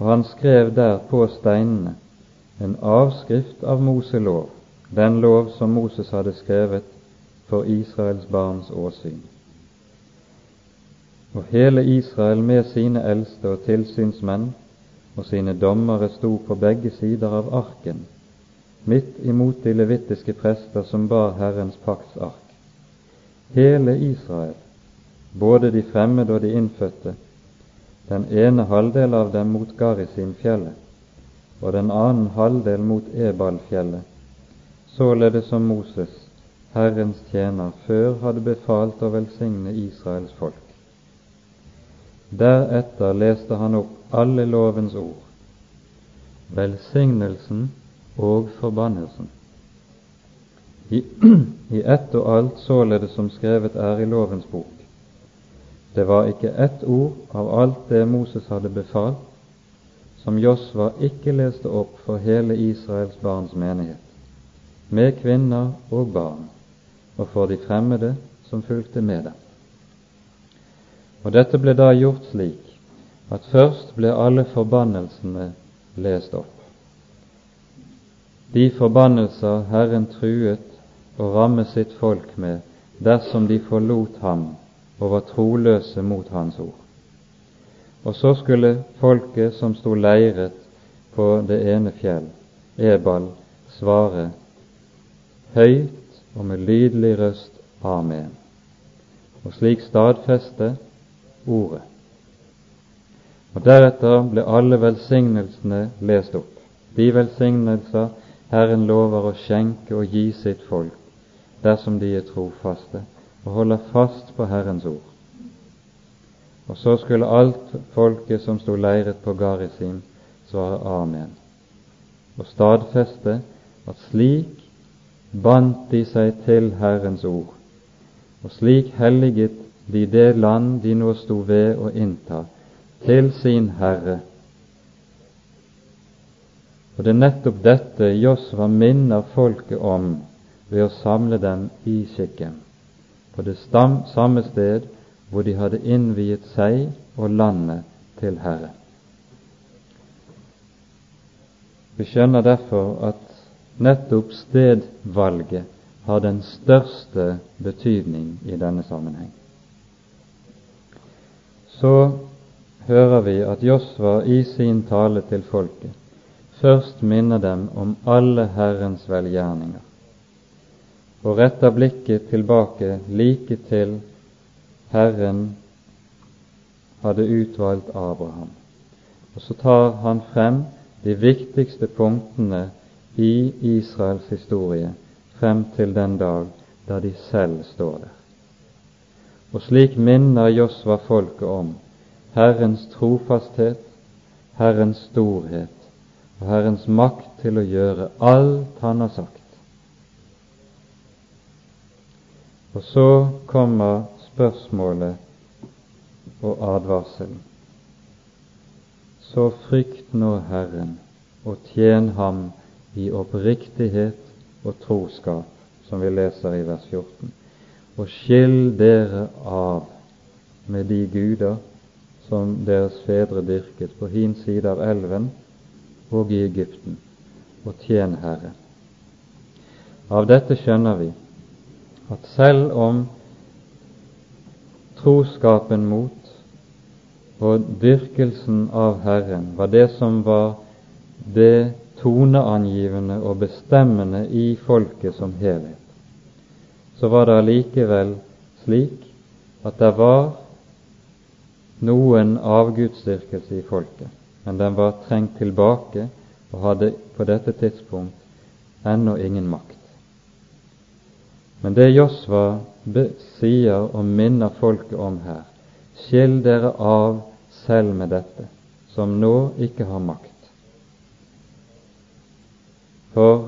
Og han skrev der på steinene en avskrift av Moselov, den lov som Moses hadde skrevet for Israels barns åsyn. Og hele Israel med sine eldste og tilsynsmenn og sine dommere sto på begge sider av arken, midt imot de levittiske prester som bar Herrens paktsark. Hele Israel, både de fremmede og de innfødte, den ene halvdel av dem mot Garisim-fjellet, og den annen halvdel mot Ebalfjellet, således som Moses, Herrens tjener, før hadde befalt å velsigne Israels folk. Deretter leste han opp alle lovens ord, velsignelsen og forbannelsen. I, I ett og alt således som skrevet er i lovens bok. Det var ikke ett ord av alt det Moses hadde befalt, som Josva ikke leste opp for hele Israels barns menighet, med kvinner og barn, og for de fremmede som fulgte med dem. Og dette ble da gjort slik at først ble alle forbannelsene lest opp. De forbannelser Herren truet å ramme sitt folk med dersom de forlot ham og var troløse mot Hans ord. Og så skulle folket som sto leiret på det ene fjell, Ebal, svare høyt og med lydelig røst Amen, og slik stadfeste ordet. Og Deretter ble alle velsignelsene lest opp, de velsignelser Herren lover å skjenke og gi sitt folk dersom de er trofaste og holder fast på Herrens ord. Og så skulle alt folket som sto leiret på Garisim, svare amen, og stadfeste at slik bandt de seg til Herrens ord, og slik helliget de det land de nå sto ved å innta, til sin Herre. Og det er nettopp dette Josva minner folket om ved å samle dem i Sikkem, på det samme sted hvor de hadde innviet seg og landet til Herre. Vi skjønner derfor at nettopp stedvalget har den største betydning i denne sammenheng. Så hører vi at Josva i sin tale til folket først minner dem om alle Herrens velgjerninger, og retter blikket tilbake like til Herren hadde utvalgt Abraham. Og så tar han frem de viktigste punktene i Israels historie frem til den dag da de selv står der. Og slik minner Josva folket om Herrens trofasthet, Herrens storhet og Herrens makt til å gjøre alt Han har sagt. Og så kommer spørsmålet og advarselen. Så frykt nå Herren og tjen Ham i oppriktighet og troskap, som vi leser i vers 14, og skill dere av med de guder som deres fedre dyrket på hin side av elven og i Egypten, og tjen Herren. Av dette skjønner vi at selv om troskapen mot og dyrkelsen av Herren var det som var det toneangivende og bestemmende i folket som helhet, så var det allikevel slik at det var noen avgudsdyrkelse i folket, men den var trengt tilbake og hadde på dette tidspunkt ennå ingen makt. Men det Josva sier og minner folket om her. Skill dere av selv med dette, som nå ikke har makt. For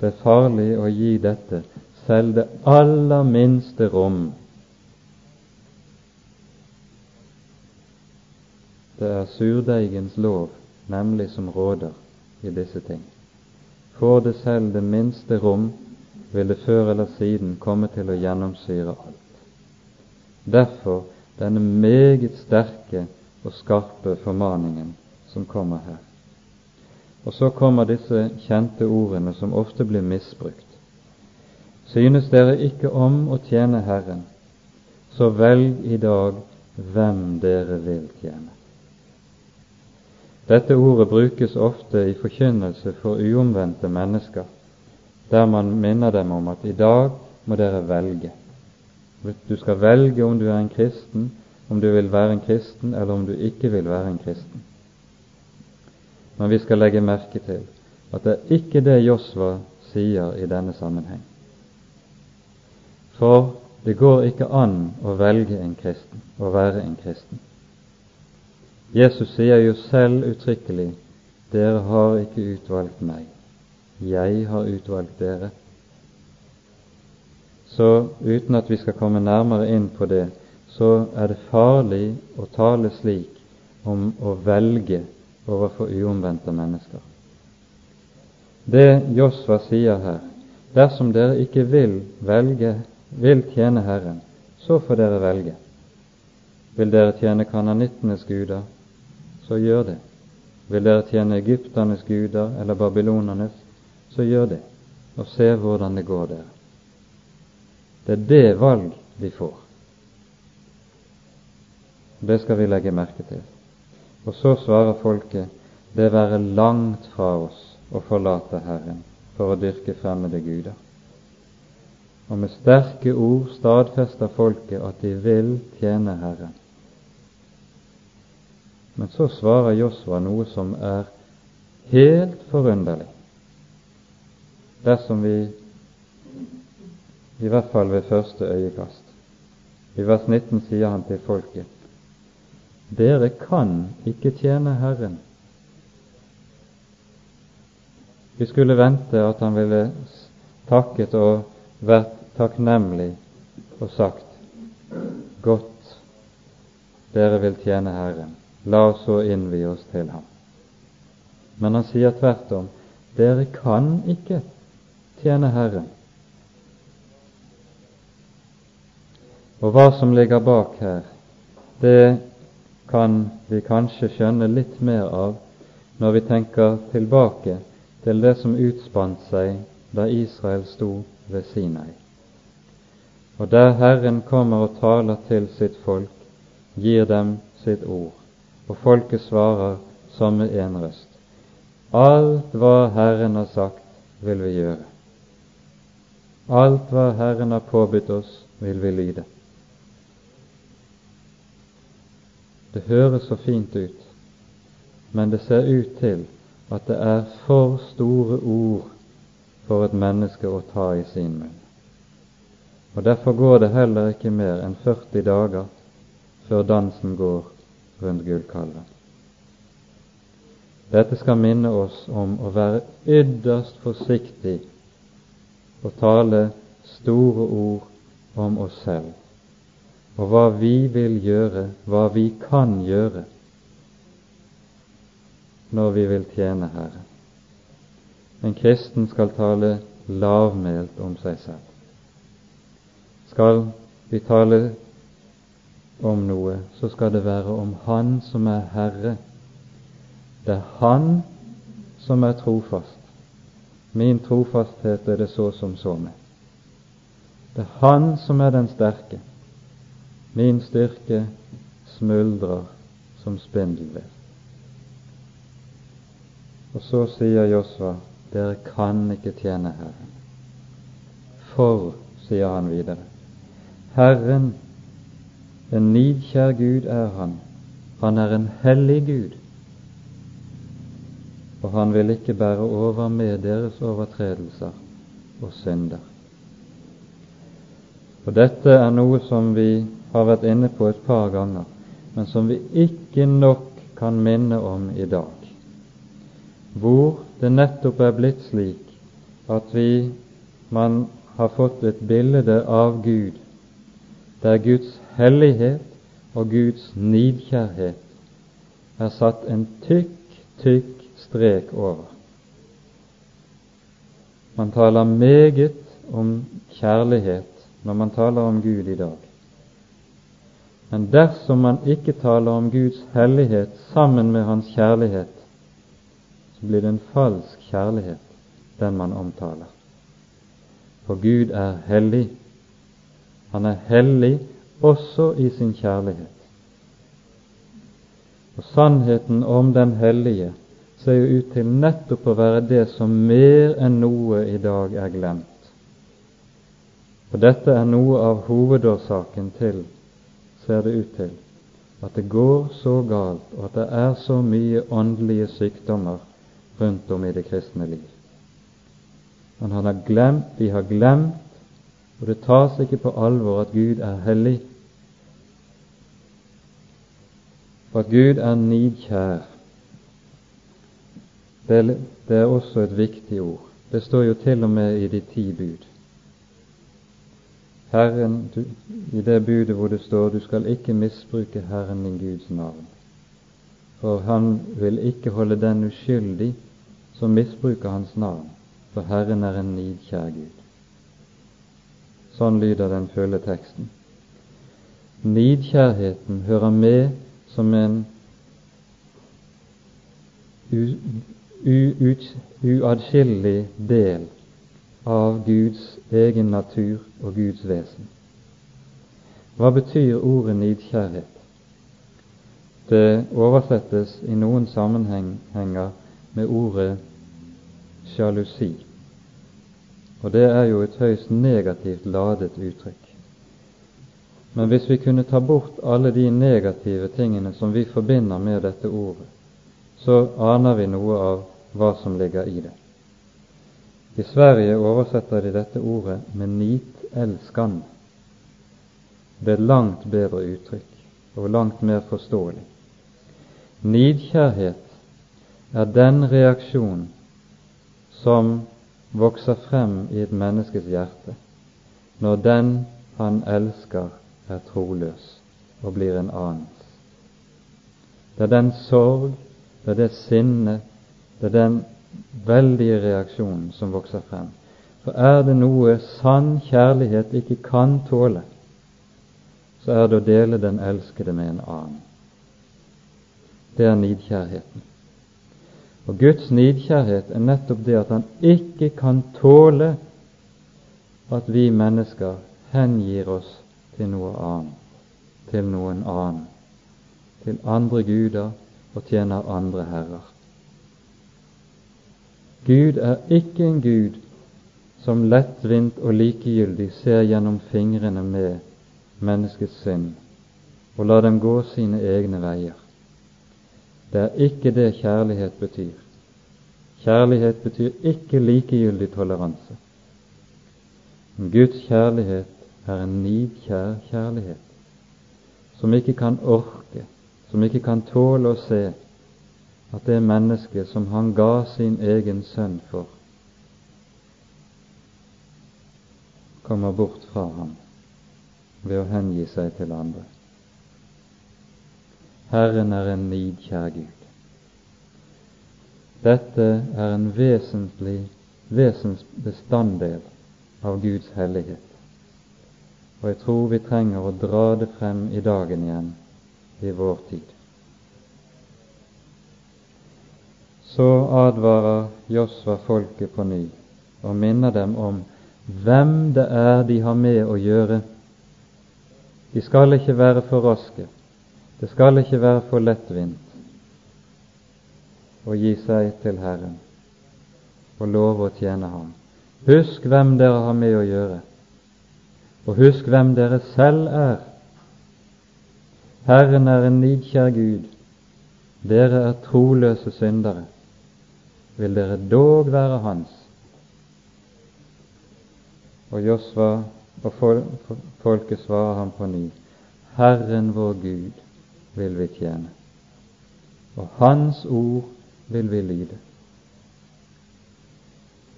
det er farlig å gi dette selv det aller minste rom. Det er surdeigens lov, nemlig, som råder i disse ting. Får det selv det minste rom, vil det før eller siden komme til å gjennomsyre alt. Derfor denne meget sterke og skarpe formaningen som kommer her. Og så kommer disse kjente ordene som ofte blir misbrukt. Synes dere ikke om å tjene Herren, så velg i dag hvem dere vil tjene. Dette ordet brukes ofte i forkynnelse for uomvendte mennesker der man minner dem om at i dag må dere velge. Du skal velge om du er en kristen, om du vil være en kristen, eller om du ikke vil være en kristen. Men vi skal legge merke til at det er ikke det Josva sier i denne sammenheng. For det går ikke an å velge en kristen, å være en kristen. Jesus sier jo selv uttrykkelig dere har ikke utvalgt meg, jeg har utvalgt dere. Så uten at vi skal komme nærmere inn på det, så er det farlig å tale slik om å velge overfor uomvendte mennesker. Det Josva sier her, dersom dere ikke vil velge, vil tjene Herren, så får dere velge. Vil dere tjene kananittenes guder, så gjør det. Vil dere tjene egypternes guder eller babylonernes, så gjør det, og se hvordan det går der. Det er det valg vi får. Det skal vi legge merke til. Og så svarer folket det være langt fra oss å forlate Herren for å dyrke fremmede guder. Og med sterke ord stadfester folket at de vil tjene Herren. Men så svarer Josva noe som er helt forunderlig, dersom vi i hvert fall ved første øyekast. I vers 19 sier han til folket dere kan ikke tjene Herren. Vi skulle vente at han ville takket og vært takknemlig og sagt Godt, dere vil tjene Herren. La oss så innvie oss til ham. Men han sier tvert om dere kan ikke tjene Herren. Og hva som ligger bak her, det kan vi kanskje skjønne litt mer av når vi tenker tilbake til det som utspant seg da Israel sto ved Sinai. Og der Herren kommer og taler til sitt folk, gir dem sitt ord, og folket svarer som med en røst. Alt hva Herren har sagt, vil vi gjøre. Alt hva Herren har påbudt oss, vil vi lyde. Det høres så fint ut, men det ser ut til at det er for store ord for et menneske å ta i sin munn. Og Derfor går det heller ikke mer enn 40 dager før dansen går rundt gullkalven. Dette skal minne oss om å være ytterst forsiktig og tale store ord om oss selv og hva vi vil gjøre, hva vi kan gjøre når vi vil tjene Herren. En kristen skal tale lavmælt om seg selv. Skal vi tale om noe, så skal det være om Han som er Herre. Det er Han som er trofast. Min trofasthet er det så som så med. Det er Han som er den sterke. Min styrke smuldrer som spindelvev. Og så sier Josva, dere kan ikke tjene Herren. For, sier han videre, Herren, en nidkjær Gud er Han, Han er en hellig Gud, og Han vil ikke bære over med deres overtredelser og synder. Og dette er noe som vi har vært inne på et par ganger, men som vi ikke nok kan minne om i dag, hvor det nettopp er blitt slik at vi man har fått et bilde av Gud der Guds hellighet og Guds nidkjærhet er satt en tykk, tykk strek over. Man taler meget om kjærlighet når man taler om Gud i dag. Men dersom man ikke taler om Guds hellighet sammen med Hans kjærlighet, så blir det en falsk kjærlighet, den man omtaler. For Gud er hellig. Han er hellig også i sin kjærlighet. Og sannheten om den hellige ser jo ut til nettopp å være det som mer enn noe i dag er glemt. For dette er noe av hovedårsaken til ser det ut til at det går så galt, og at det er så mye åndelige sykdommer rundt om i det kristne liv. Men han har glemt, vi har glemt, og det tas ikke på alvor at Gud er hellig, og at Gud er nidkjær. Det, det er også et viktig ord. Det står jo til og med i de ti bud. Herren, du, I det budet hvor det står 'Du skal ikke misbruke Herren din Guds navn', for Han vil ikke holde den uskyldig som misbruker Hans navn, for Herren er en nidkjær Gud. Sånn lyder den fulle teksten. Nidkjærheten hører med som en uatskillelig del av Guds egen natur og Guds vesen. Hva betyr ordet nidkjærhet? Det oversettes i noen sammenhenger med ordet sjalusi, og det er jo et høyst negativt ladet uttrykk. Men hvis vi kunne ta bort alle de negative tingene som vi forbinder med dette ordet, så aner vi noe av hva som ligger i det. I Sverige oversetter de dette ordet med 'nitelskan'. Det er langt bedre uttrykk og langt mer forståelig. Nidkjærhet er den reaksjon som vokser frem i et menneskes hjerte når den han elsker, er troløs og blir en annens. Det er den sorg, det er det sinnet, det er den veldige reaksjonen som vokser frem. For er det noe sann kjærlighet ikke kan tåle, så er det å dele den elskede med en annen. Det er nidkjærheten. Og Guds nidkjærhet er nettopp det at Han ikke kan tåle at vi mennesker hengir oss til noe annet, til noen annen, til andre guder og tjener andre herrer. Gud er ikke en Gud som lettvint og likegyldig ser gjennom fingrene med menneskets synd og lar dem gå sine egne veier. Det er ikke det kjærlighet betyr. Kjærlighet betyr ikke likegyldig toleranse. Guds kjærlighet er en nidkjær kjærlighet, som ikke kan orke, som ikke kan tåle å se at det mennesket som han ga sin egen sønn for, kommer bort fra ham ved å hengi seg til andre. Herren er en nidkjær Gud. Dette er en vesentlig vesensbestanddel av Guds hellighet, og jeg tror vi trenger å dra det frem i dagen igjen i vår tid. Så advarer Josva folket på ny og minner dem om hvem det er de har med å gjøre. De skal ikke være for raske, det skal ikke være for lettvint å gi seg til Herren og love å tjene Ham. Husk hvem dere har med å gjøre, og husk hvem dere selv er. Herren er en nidkjær Gud, dere er troløse syndere vil dere dog være hans. Og Josva og folket svarer ham på ny. Herren vår Gud vil vi tjene, og Hans ord vil vi lyde.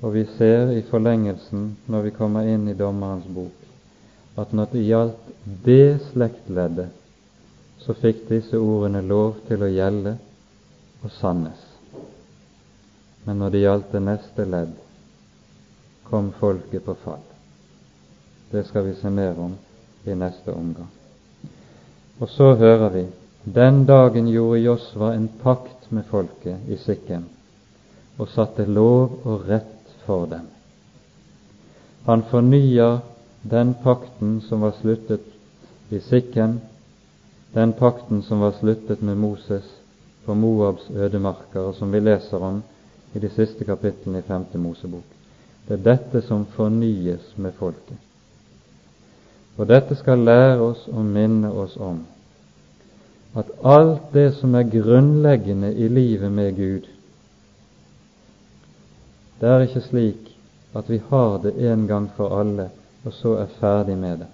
Og vi ser i forlengelsen, når vi kommer inn i dommerens bok, at når det gjaldt det slektleddet, så fikk disse ordene lov til å gjelde og sannes. Men når det gjaldt det neste ledd, kom folket på fall. Det skal vi se mer om i neste omgang. Og så hører vi den dagen gjorde Josva en pakt med folket i Sikkem og satte lov og rett for dem. Han fornyer den pakten som var sluttet i Sikkem, den pakten som var sluttet med Moses på Moabs ødemarker, og som vi leser om i de siste kapitlene i Femte Mosebok. Det er dette som fornyes med folket. Og dette skal lære oss og minne oss om at alt det som er grunnleggende i livet med Gud, det er ikke slik at vi har det en gang for alle og så er ferdig med det.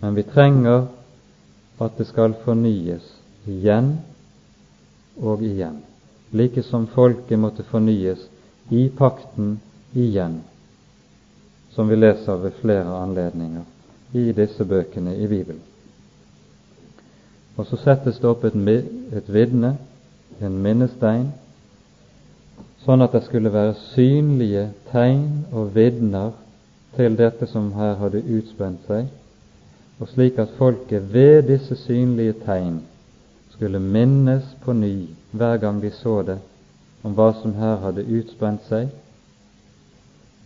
Men vi trenger at det skal fornyes igjen og igjen, like som folket måtte fornyes i pakten igjen, som vi leser ved flere anledninger i disse bøkene i Bibelen. Og så settes det opp et, et vitne, en minnestein, sånn at det skulle være synlige tegn og vitner til dette som her hadde utspent seg, og slik at folket ved disse synlige tegn skulle minnes på ny hver gang de så det, om hva som her hadde utspent seg,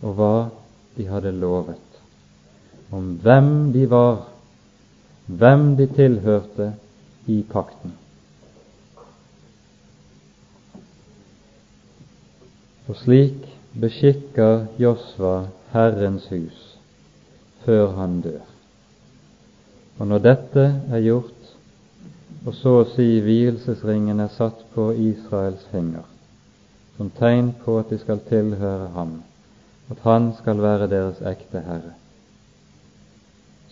og hva de hadde lovet, om hvem de var, hvem de tilhørte i pakten. Og slik beskikker Josva Herrens hus før han dør. Og når dette er gjort, og så å si vielsesringen er satt på Israels finger, som tegn på at de skal tilhøre ham, at han skal være deres ekte herre,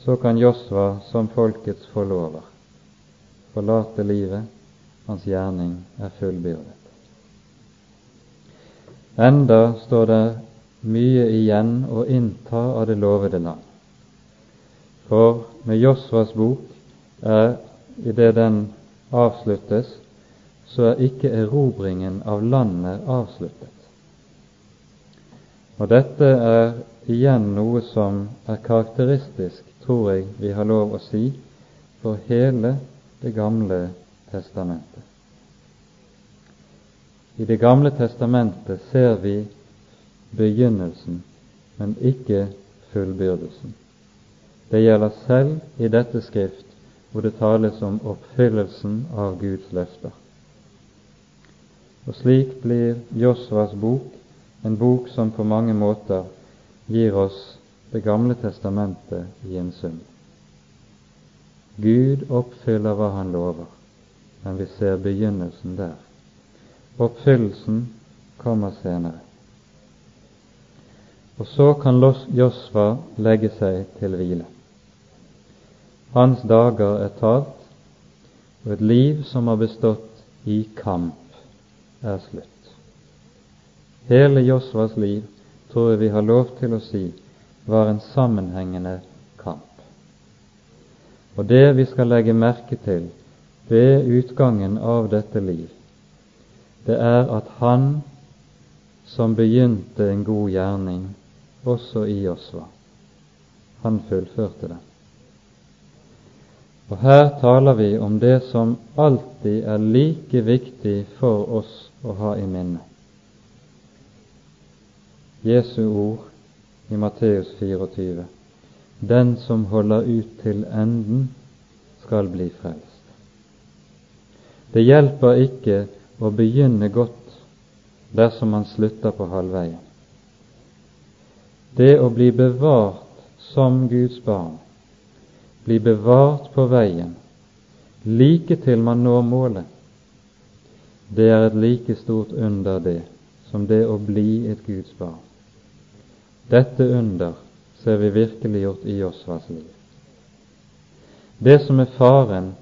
så kan Josva som folkets forlover forlate livet, hans gjerning er fullbyrdet. Enda står det mye igjen å innta av det lovede land. For med Josvas bok er idet den avsluttes, så er ikke erobringen av landet avsluttet. Og dette er igjen noe som er karakteristisk, tror jeg vi har lov å si, for hele Det gamle testamentet. I Det gamle testamentet ser vi begynnelsen, men ikke fullbyrdelsen. Det gjelder selv i dette skrift, hvor det tales om oppfyllelsen av Guds løfter. Og slik blir Josvas bok en bok som på mange måter gir oss Det gamle testamentet i en sum. Gud oppfyller hva Han lover, men vi ser begynnelsen der. Oppfyllelsen kommer senere. Og så kan Josva legge seg til hvile. Hans dager er talt, og et liv som har bestått i kamp, er slutt. Hele Josvas liv tror jeg vi har lov til å si var en sammenhengende kamp. Og det vi skal legge merke til ved utgangen av dette liv, det er at Han som begynte en god gjerning, også i Josva. Han fullførte det. Og her taler vi om det som alltid er like viktig for oss å ha i minne. Jesu ord i Matteus 24. Den som holder ut til enden, skal bli frelst. Det hjelper ikke å begynne godt dersom man slutter på halvveien det å bli bevart som Guds barn, bli bevart på veien, like til man når målet, det er et like stort under det som det å bli et Guds barn. Dette under ser vi virkelig gjort i Josvas liv. Det som er faren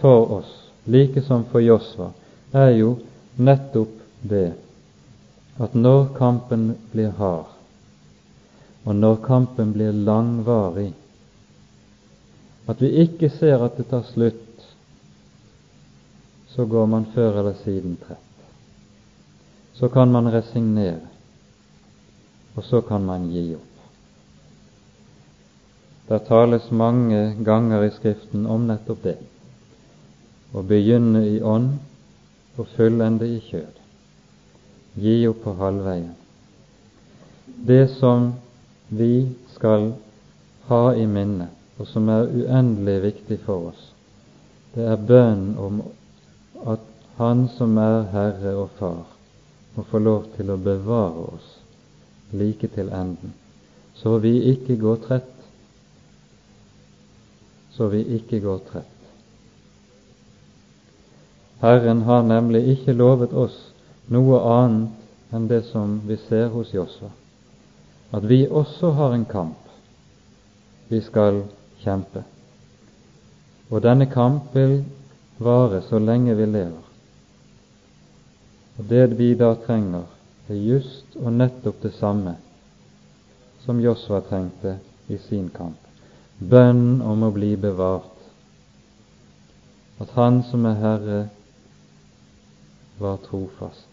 for oss, like som for Josva, er jo nettopp det at når kampen blir hard, og når kampen blir langvarig, at vi ikke ser at det tar slutt, så går man før eller siden trett. Så kan man resignere, og så kan man gi opp. Det tales mange ganger i Skriften om nettopp det å begynne i ånd og fullende i kjød. Gi opp på halvveien. Det som vi skal ha i minne, og som er uendelig viktig for oss, det er bønnen om at Han som er Herre og Far, må få lov til å bevare oss like til enden, så vi ikke går trett, så vi ikke går trett. Herren har nemlig ikke lovet oss noe annet enn det som vi ser hos Josva, at vi også har en kamp. Vi skal kjempe. Og denne kamp vil vare så lenge vi lever. Og det vi da trenger, er just og nettopp det samme som Josva trengte i sin kamp. Bønn om å bli bevart. At Han som er Herre, var trofast.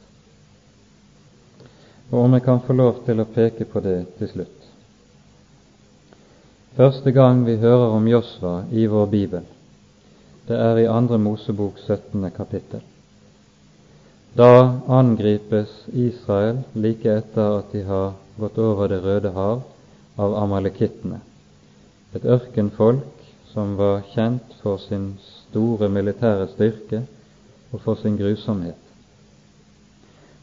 Og om jeg kan få lov til å peke på det til slutt. Første gang vi hører om Josva i vår bibel, det er i Andre Mosebok 17. kapittel. Da angripes Israel like etter at de har gått over Det røde hav av amalekittene, et ørkenfolk som var kjent for sin store militære styrke og for sin grusomhet.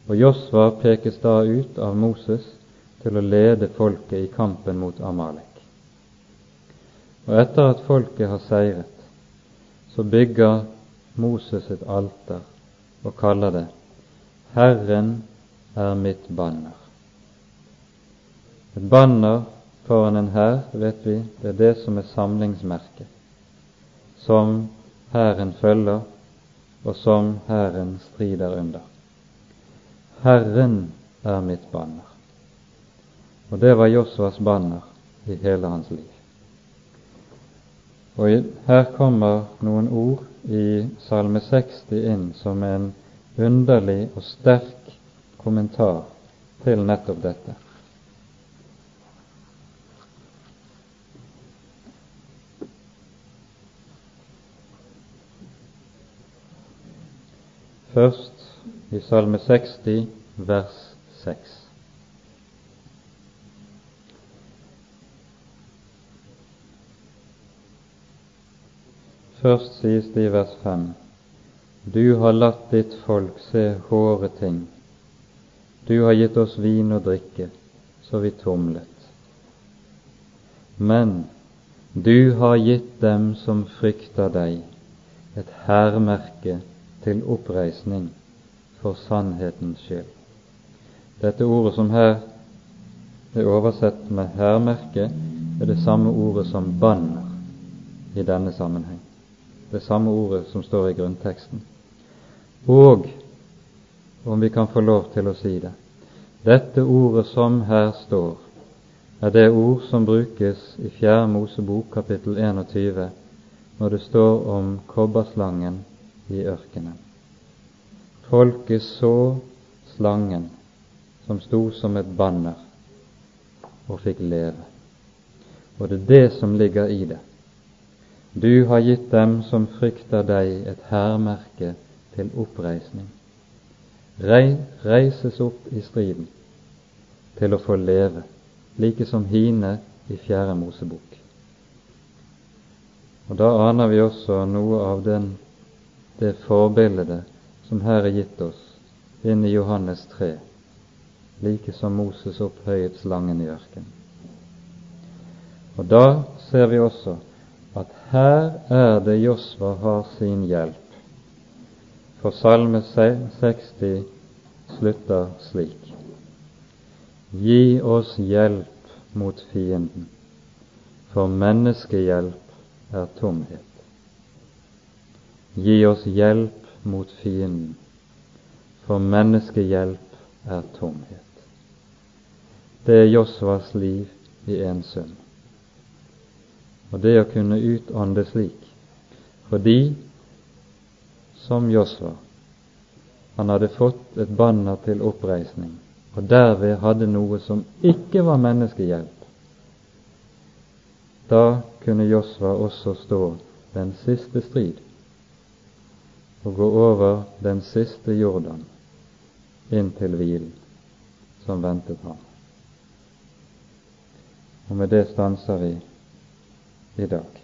Og Josva pekes da ut av Moses til å lede folket i kampen mot Amalek. Og etter at folket har seiret, så bygger Moses et alter og kaller det 'Herren er mitt banner'. Et banner foran en hær, vet vi, det er det som er samlingsmerket, som hæren følger, og som hæren strider under. Herren er mitt banner. Og det var Josuas banner i hele hans liv. Og her kommer noen ord i Salme 60 inn som en underlig og sterk kommentar til nettopp dette. Først i Salme 60, vers 6. Først sies det i vers 5.: Du har latt ditt folk se hårde ting. Du har gitt oss vin og drikke, så vi tumlet. Men du har gitt dem som frykter deg, et hærmerke til oppreisning for sannhetens skyld. Dette ordet som her er oversett med hærmerke, er det samme ordet som banner i denne sammenheng det samme ordet som står i grunnteksten. Og, om vi kan få lov til å si det, dette ordet som her står, er det ord som brukes i Fjerde Mosebok kapittel 21 når det står om kobberslangen i ørkenen. Folket så slangen som sto som et banner og fikk leve. Og det er det som ligger i det. Du har gitt dem som frykter deg, et hærmerke til oppreisning. Reises opp i striden til å få leve, like som hine i Fjerde Mosebok. Og Da aner vi også noe av den, det forbildet som her er gitt oss inn i Johannes 3, like som Moses opphøyet slangen i ørkenen. Og da ser vi også at her er det Josva har sin hjelp. For Salme 60 slutter slik. Gi oss hjelp mot fienden, for menneskehjelp er tomhet. Gi oss hjelp mot fienden, for menneskehjelp er tomhet. Det er Josvas liv i en sum og det å kunne utånde slik. Fordi, som Josva, han hadde fått et banner til oppreisning, og derved hadde noe som ikke var menneskehjelp. Da kunne Josva også stå den siste strid og gå over den siste Jordan inn til hvilen som ventet ham. Og med det stanser vi i dag.